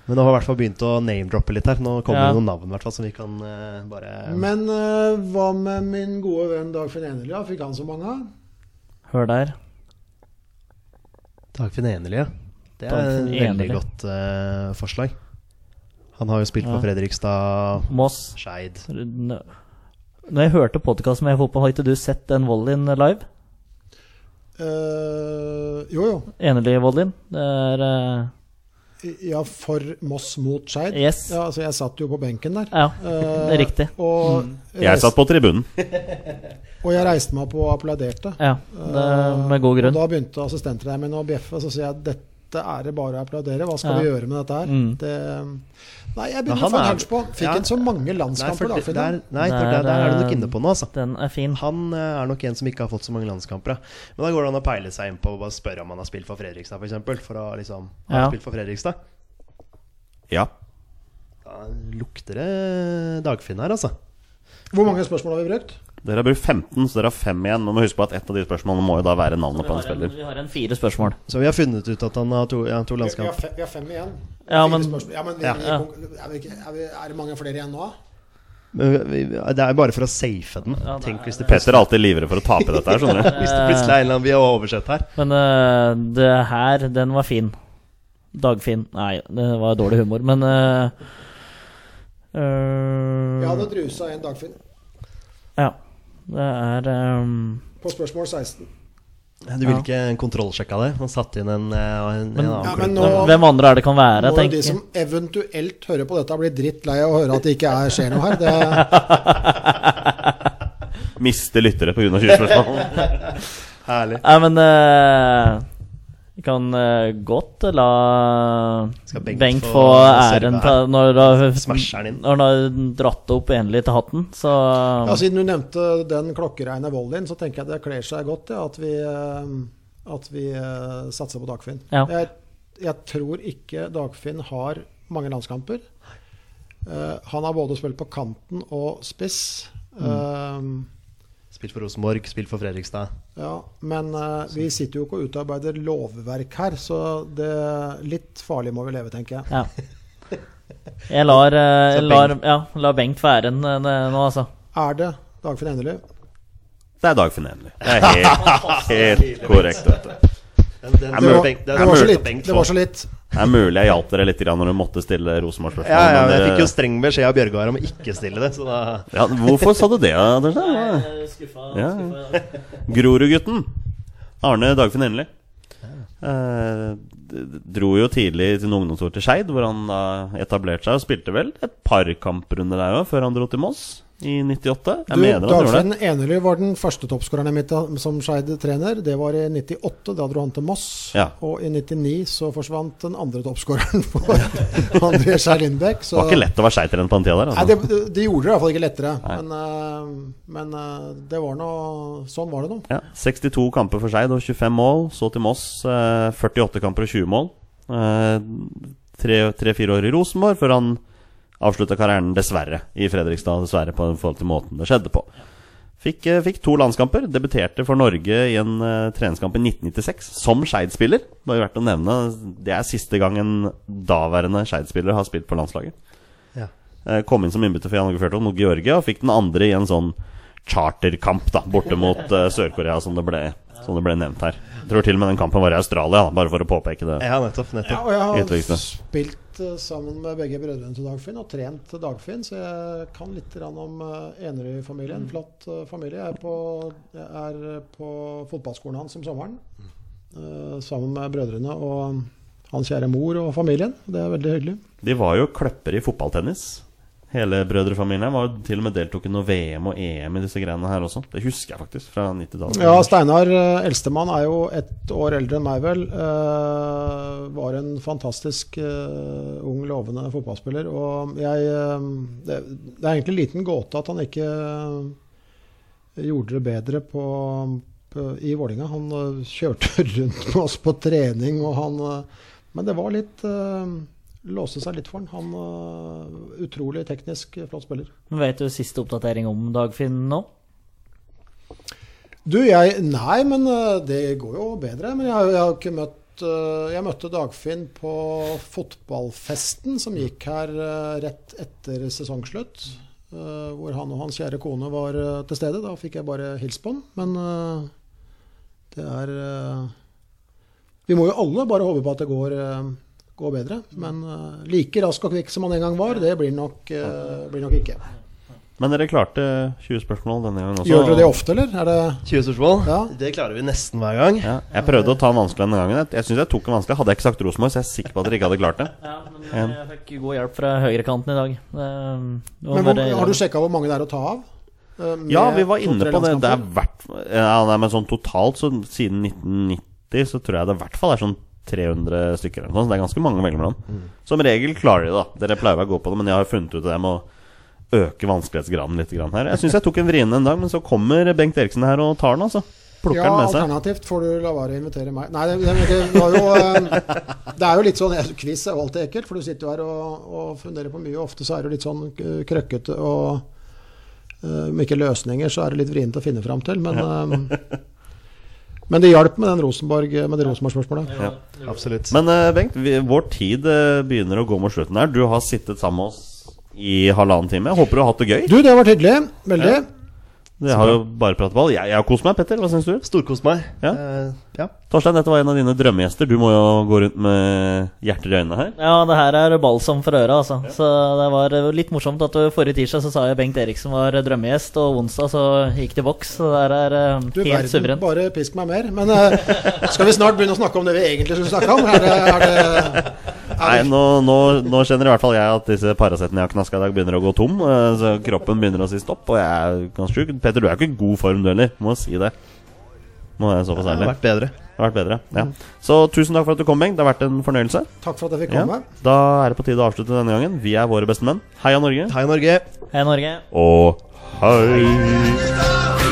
Speaker 2: Men nå har vi i hvert fall begynt å name-droppe litt her. Nå kommer
Speaker 3: Ja.
Speaker 2: det noen navn i hvert fall som vi kan uh, bare
Speaker 4: Men uh, hva med min gode venn Dagfinn Enerlia? Fikk han så mange av?
Speaker 3: Hør der.
Speaker 2: Dagfinn Enerli, ja. Det er et veldig godt uh, forslag. Han har jo spilt
Speaker 3: Ja.
Speaker 2: for Fredrikstad,
Speaker 3: Moss.
Speaker 2: Skeid
Speaker 3: Når jeg hørte podkasten med fotball, har ikke du sett den volleyen live?
Speaker 4: Uh, jo, jo.
Speaker 3: Enerlig-volleyen. Det er eh,
Speaker 4: Ja, for Moss mot Skeid.
Speaker 3: Yes.
Speaker 4: Ja, altså, jeg satt jo på benken der.
Speaker 3: Ja,
Speaker 4: Eh,
Speaker 3: det er riktig.
Speaker 4: Og,
Speaker 1: Jeg satt på tribunen.
Speaker 4: og jeg reiste meg opp og applauderte.
Speaker 3: Ja, det med god
Speaker 4: Og
Speaker 3: grunn.
Speaker 4: da begynte assistenttreneren min å bjeffe, så sier jeg at dette er det bare å applaudere. Hva skal
Speaker 3: Ja.
Speaker 4: vi gjøre med dette her?
Speaker 3: Mm.
Speaker 4: Det, nei, jeg begynner å få en hunch på. Fikk
Speaker 2: Ja.
Speaker 4: en så mange
Speaker 2: Nei,
Speaker 4: landskamper,
Speaker 2: for
Speaker 4: da.
Speaker 2: det, der, nei, for
Speaker 3: Der,
Speaker 2: der, der er du nok inne på noe, altså.
Speaker 3: Den er fin.
Speaker 2: Han eh, er nok en som ikke har fått så mange landskamper. Ja. Men da går det an å peile seg inn på og bare spørre om han har spilt for Fredrikstad, f.eks. For, eksempel, for å liksom Har
Speaker 3: Ja.
Speaker 2: han spilt for Fredrikstad?
Speaker 1: Ja.
Speaker 2: Da lukter det Dagfinn her, altså.
Speaker 4: Hvor mange spørsmål har vi brukt?
Speaker 1: Dere har brukt 15, så dere har fem igjen. Men må huske på at ett av de spørsmålene må jo da være navnet på en spiller.
Speaker 3: vi har en fire spørsmål.
Speaker 2: Så vi har funnet ut at han har to, ja, to
Speaker 4: Vi, vi, har,
Speaker 2: landskamp.
Speaker 4: vi har fem igjen.
Speaker 3: Ja, men-
Speaker 4: ja, men vi,
Speaker 2: Ja.
Speaker 4: er, vi, er, vi, er det mange flere igjen nå?
Speaker 2: Men vi, vi- det er bare for å safe den.
Speaker 3: Ja,
Speaker 2: Tenk hvis det,
Speaker 1: Petter er alltid livredd for å tape dette her, skjønner du.
Speaker 2: hvis det plutselig er en eller annen vi har oversett her.
Speaker 3: Men uh, det her, den var fin. Dagfinn. Nei, det var dårlig humor, men uh,
Speaker 4: Jeg hadde drusa en Dagfinn
Speaker 3: Ja. Det er um...
Speaker 4: på spørsmål 16.
Speaker 2: Du ville ikke kontrollsjekka det? Han satte inn en, eh, en,
Speaker 3: Men-
Speaker 2: en annen
Speaker 4: Ja, men nå
Speaker 3: Hvem andre er det kan være, tenker
Speaker 4: de som eventuelt hører på dette, blir drittlei av å høre at det ikke er, skjer noe her. Det,
Speaker 1: Miste lyttere pga. 20 spørsmål.
Speaker 2: Herlig.
Speaker 3: Nei, men Vi kan eh, godt la
Speaker 2: Skal Bengt
Speaker 3: Bengt,
Speaker 2: få
Speaker 3: få æren
Speaker 2: serve
Speaker 3: når du har han har dratt opp enlig til hatten, så
Speaker 4: ja, siden du nevnte den klokkereine volleyen, så tenker jeg det kler seg godt ja, at vi, eh, at vi uh, satser på Dagfinn.
Speaker 3: Ja.
Speaker 4: Jeg, jeg tror ikke Dagfinn har mange landskamper. Uh, han har både spilt på kanten og spiss. Eh,
Speaker 2: Spilt for Rosenborg, spilt for Fredrikstad.
Speaker 4: Ja, men uh, vi sitter jo ikke og utarbeider lovverk her, så det litt farlig må vi leve, tenker jeg.
Speaker 3: Ja. Jeg lar, eh, lar, ja, lar Bengt få æren eh, nå, altså.
Speaker 4: Er det Dagfinn Endelig?
Speaker 1: Det er Dagfinn Endelig. Det er helt, helt korrekt. du.
Speaker 2: Den, den,
Speaker 4: Det var, det var så litt. Det var så litt.
Speaker 1: Det er mulig jeg hjalp dere litt når du måtte stille Rosenborg-spørsmål.
Speaker 2: Ja, ja, jeg fikk jo streng beskjed av Bjørgar om å ikke stille det, så da
Speaker 1: ja, Hvorfor sa du det?
Speaker 3: Skuffa,
Speaker 1: Ja. Grorudgutten. Arne Dagfinn Endelig. Eh, dro jo tidlig til noen ungdomsår til Skeid, hvor han da etablerte seg og spilte vel et par kamprunder der òg, før han dro til Moss i 98. Jeg
Speaker 4: Du,
Speaker 1: mener han.
Speaker 4: Dagfinn Enerly var den første toppskåreren mitt som Skeid-trener. Det var i 98. Da dro han til Moss.
Speaker 1: Ja.
Speaker 4: Og i 99 så forsvant den andre toppskåreren for André Skjær Lindbekk.
Speaker 1: Det var ikke lett å være Skeid-trener på den tida der.
Speaker 4: Nei,
Speaker 1: Altså.
Speaker 4: det, det gjorde det i hvert fall ikke lettere.
Speaker 1: Nei.
Speaker 4: Men, eh, men eh, det var nå Sånn var det nå.
Speaker 1: Ja, 62 kamper for Skeid og 25 mål. Så til Moss eh, 48 kamper og 20 mål. Tre-fire år i Rosenborg før han avslutta karrieren, dessverre, i Fredrikstad. Dessverre på forhold til måten det skjedde på. Fikk, eh, fikk to landskamper. Debuterte for Norge i en uh, treningskamp i 1996 som Skeid-spiller. Bare verdt å nevne. Det er siste gang en daværende Skeid-spiller har spilt på landslaget.
Speaker 2: Ja.
Speaker 1: Uh, Kom inn som innbytter for Jan Åge Fjørtoft mot Georgia, og fikk den andre i en sånn charterkamp da, borte mot uh, Sør-Korea, som, det ble- som det ble nevnt her. Jeg tror til og med den kampen var i Australia, da, bare for å påpeke det.
Speaker 2: Ja, nettopp.
Speaker 4: Ja, og jeg har spilt eh, sammen med begge brødrene til Dagfinn og trent Dagfinn, så jeg kan litt om uh, Enerøy-familien. Flott eh, familie. Jeg er, på, jeg er eh, på fotballskolen hans om sommeren eh, sammen med brødrene og hans kjære mor og familien. Det er veldig hyggelig.
Speaker 1: De var jo kløpper i fotballtennis. Hele brødrefamilien var jo til og med deltok i noe VM og EM i disse greiene her også. Det husker jeg faktisk fra 90-tallet.
Speaker 4: Ja, Steinar, eh, eldstemann, er jo ett år eldre enn meg, vel. Uh, var en fantastisk uh, ung, lovende fotballspiller. Og jeg uh, det, det er egentlig en liten gåte at han ikke gjorde det bedre på, på, i Vålinga. Han kjørte rundt med oss på trening, og han Men det var litt eh, Låste seg litt for han. Han uh, Utrolig teknisk flott spiller.
Speaker 3: Vet du siste oppdatering om Dagfinn nå?
Speaker 4: Du, jeg Nei, men eh, det går jo bedre. Men jeg, har- jeg har ikke møtt eh, Jeg møtte Dagfinn på fotballfesten som gikk her eh, rett etter sesongslutt. eh, Hvor han og hans kjære kone var eh, til stede. Da fikk jeg bare hilst på han. Men eh, det er eh, Vi må jo alle bare håpe på at det går, eh, går bedre. Men eh, like rask og kvikk som han en gang var, det blir nok, eh, blir nok ikke.
Speaker 1: Men dere klarte 20 spørsmål denne gangen også.
Speaker 4: Gjør dere det ofte, eller? Er det
Speaker 2: 20 spørsmål.
Speaker 4: Ja.
Speaker 2: Det klarer vi nesten hver gang.
Speaker 1: Ja, jeg prøvde å ta en vanskelig denne gangen. Jeg, jeg syns jeg tok en vanskelig. Hadde jeg ikke sagt Rosenborg, så jeg er jeg sikker på at dere ikke hadde klart det.
Speaker 3: Ja, men
Speaker 1: En.
Speaker 3: jeg fikk god hjelp fra høyrekanten i dag.
Speaker 4: Men hvor, har du sjekka hvor mange det er å ta av? Eh, med
Speaker 1: Ja, vi var inne på det. Det er hvert ja, nei, men sånn totalt så siden 1990 så tror jeg det i hvert fall er sånn 300 stykker eller noe sånt. Så det er ganske mange mellom.
Speaker 4: Mm.
Speaker 1: Som regel klarer de det, da. Dere pleier å gå på det, men jeg har funnet ut det med å øke vanskelighetsgraden litt her. Jeg syns jeg tok en vriene en dag, men så kommer Bengt Eriksen her og tar den, altså. Plukker
Speaker 4: Ja,
Speaker 1: den med seg.
Speaker 4: alternativt får du la være å invitere meg. Nei, det, det, det, var jo, eh, det er jo litt sånn Quiz er jo alltid ekkelt, for du sitter jo her og, og funderer på mye. og Ofte så er det litt sånn krøkkete og eh, Om ikke løsninger, så er det litt vrient å finne fram til. Men, eh, men det hjalp med den Rosenborg Med det Rosenborg-spørsmålet.
Speaker 2: Absolutt.
Speaker 1: Men uh, Bengt, vi, vår tid uh, begynner å gå mot slutten her. Du har sittet sammen med oss i halvannen time. Håper du har hatt det gøy.
Speaker 4: Du, det har vært hyggelig. Veldig.
Speaker 1: Det har jo bare pratet ball. Jeg, jeg har kost meg, Petter. Hva syns du?
Speaker 2: Storkost meg.
Speaker 1: Ja.
Speaker 2: Uh, ja.
Speaker 1: Torstein, dette var en av dine drømmegjester. Du må jo gå rundt med hjerter i øynene her.
Speaker 3: Ja, det her er balsam for øra, altså. Så det var litt morsomt at forrige tirsdag så sa jeg Bengt Eriksen var drømmegjest, og onsdag så gikk det boks. Så det her er eh,
Speaker 4: Du
Speaker 3: helt
Speaker 4: verden,
Speaker 3: suverent.
Speaker 4: bare pisk meg mer. Men uh, skal vi snart begynne å snakke om det vi egentlig skulle snakke om? Er det, er det,
Speaker 1: Nei, nå, nå, nå kjenner i hvert fall jeg at disse Paracetene jeg har knaska i dag, begynner å gå tom. eh, Så kroppen begynner å si stopp, og jeg er ganske sjuk. Petter, du er ikke i god form, du heller. Må si det. Må jeg såpass
Speaker 2: Det har vært bedre.
Speaker 1: Det har vært bedre. Ja. Så tusen takk for at du kom, Bengt. Det har vært en fornøyelse.
Speaker 4: takk for at jeg fikk
Speaker 1: Ja.
Speaker 4: komme.
Speaker 1: Da er det på tide å avslutte denne gangen. Vi er våre beste menn. Heia Norge.
Speaker 2: Hei, Norge.
Speaker 3: Hei, Norge.
Speaker 1: Og hei!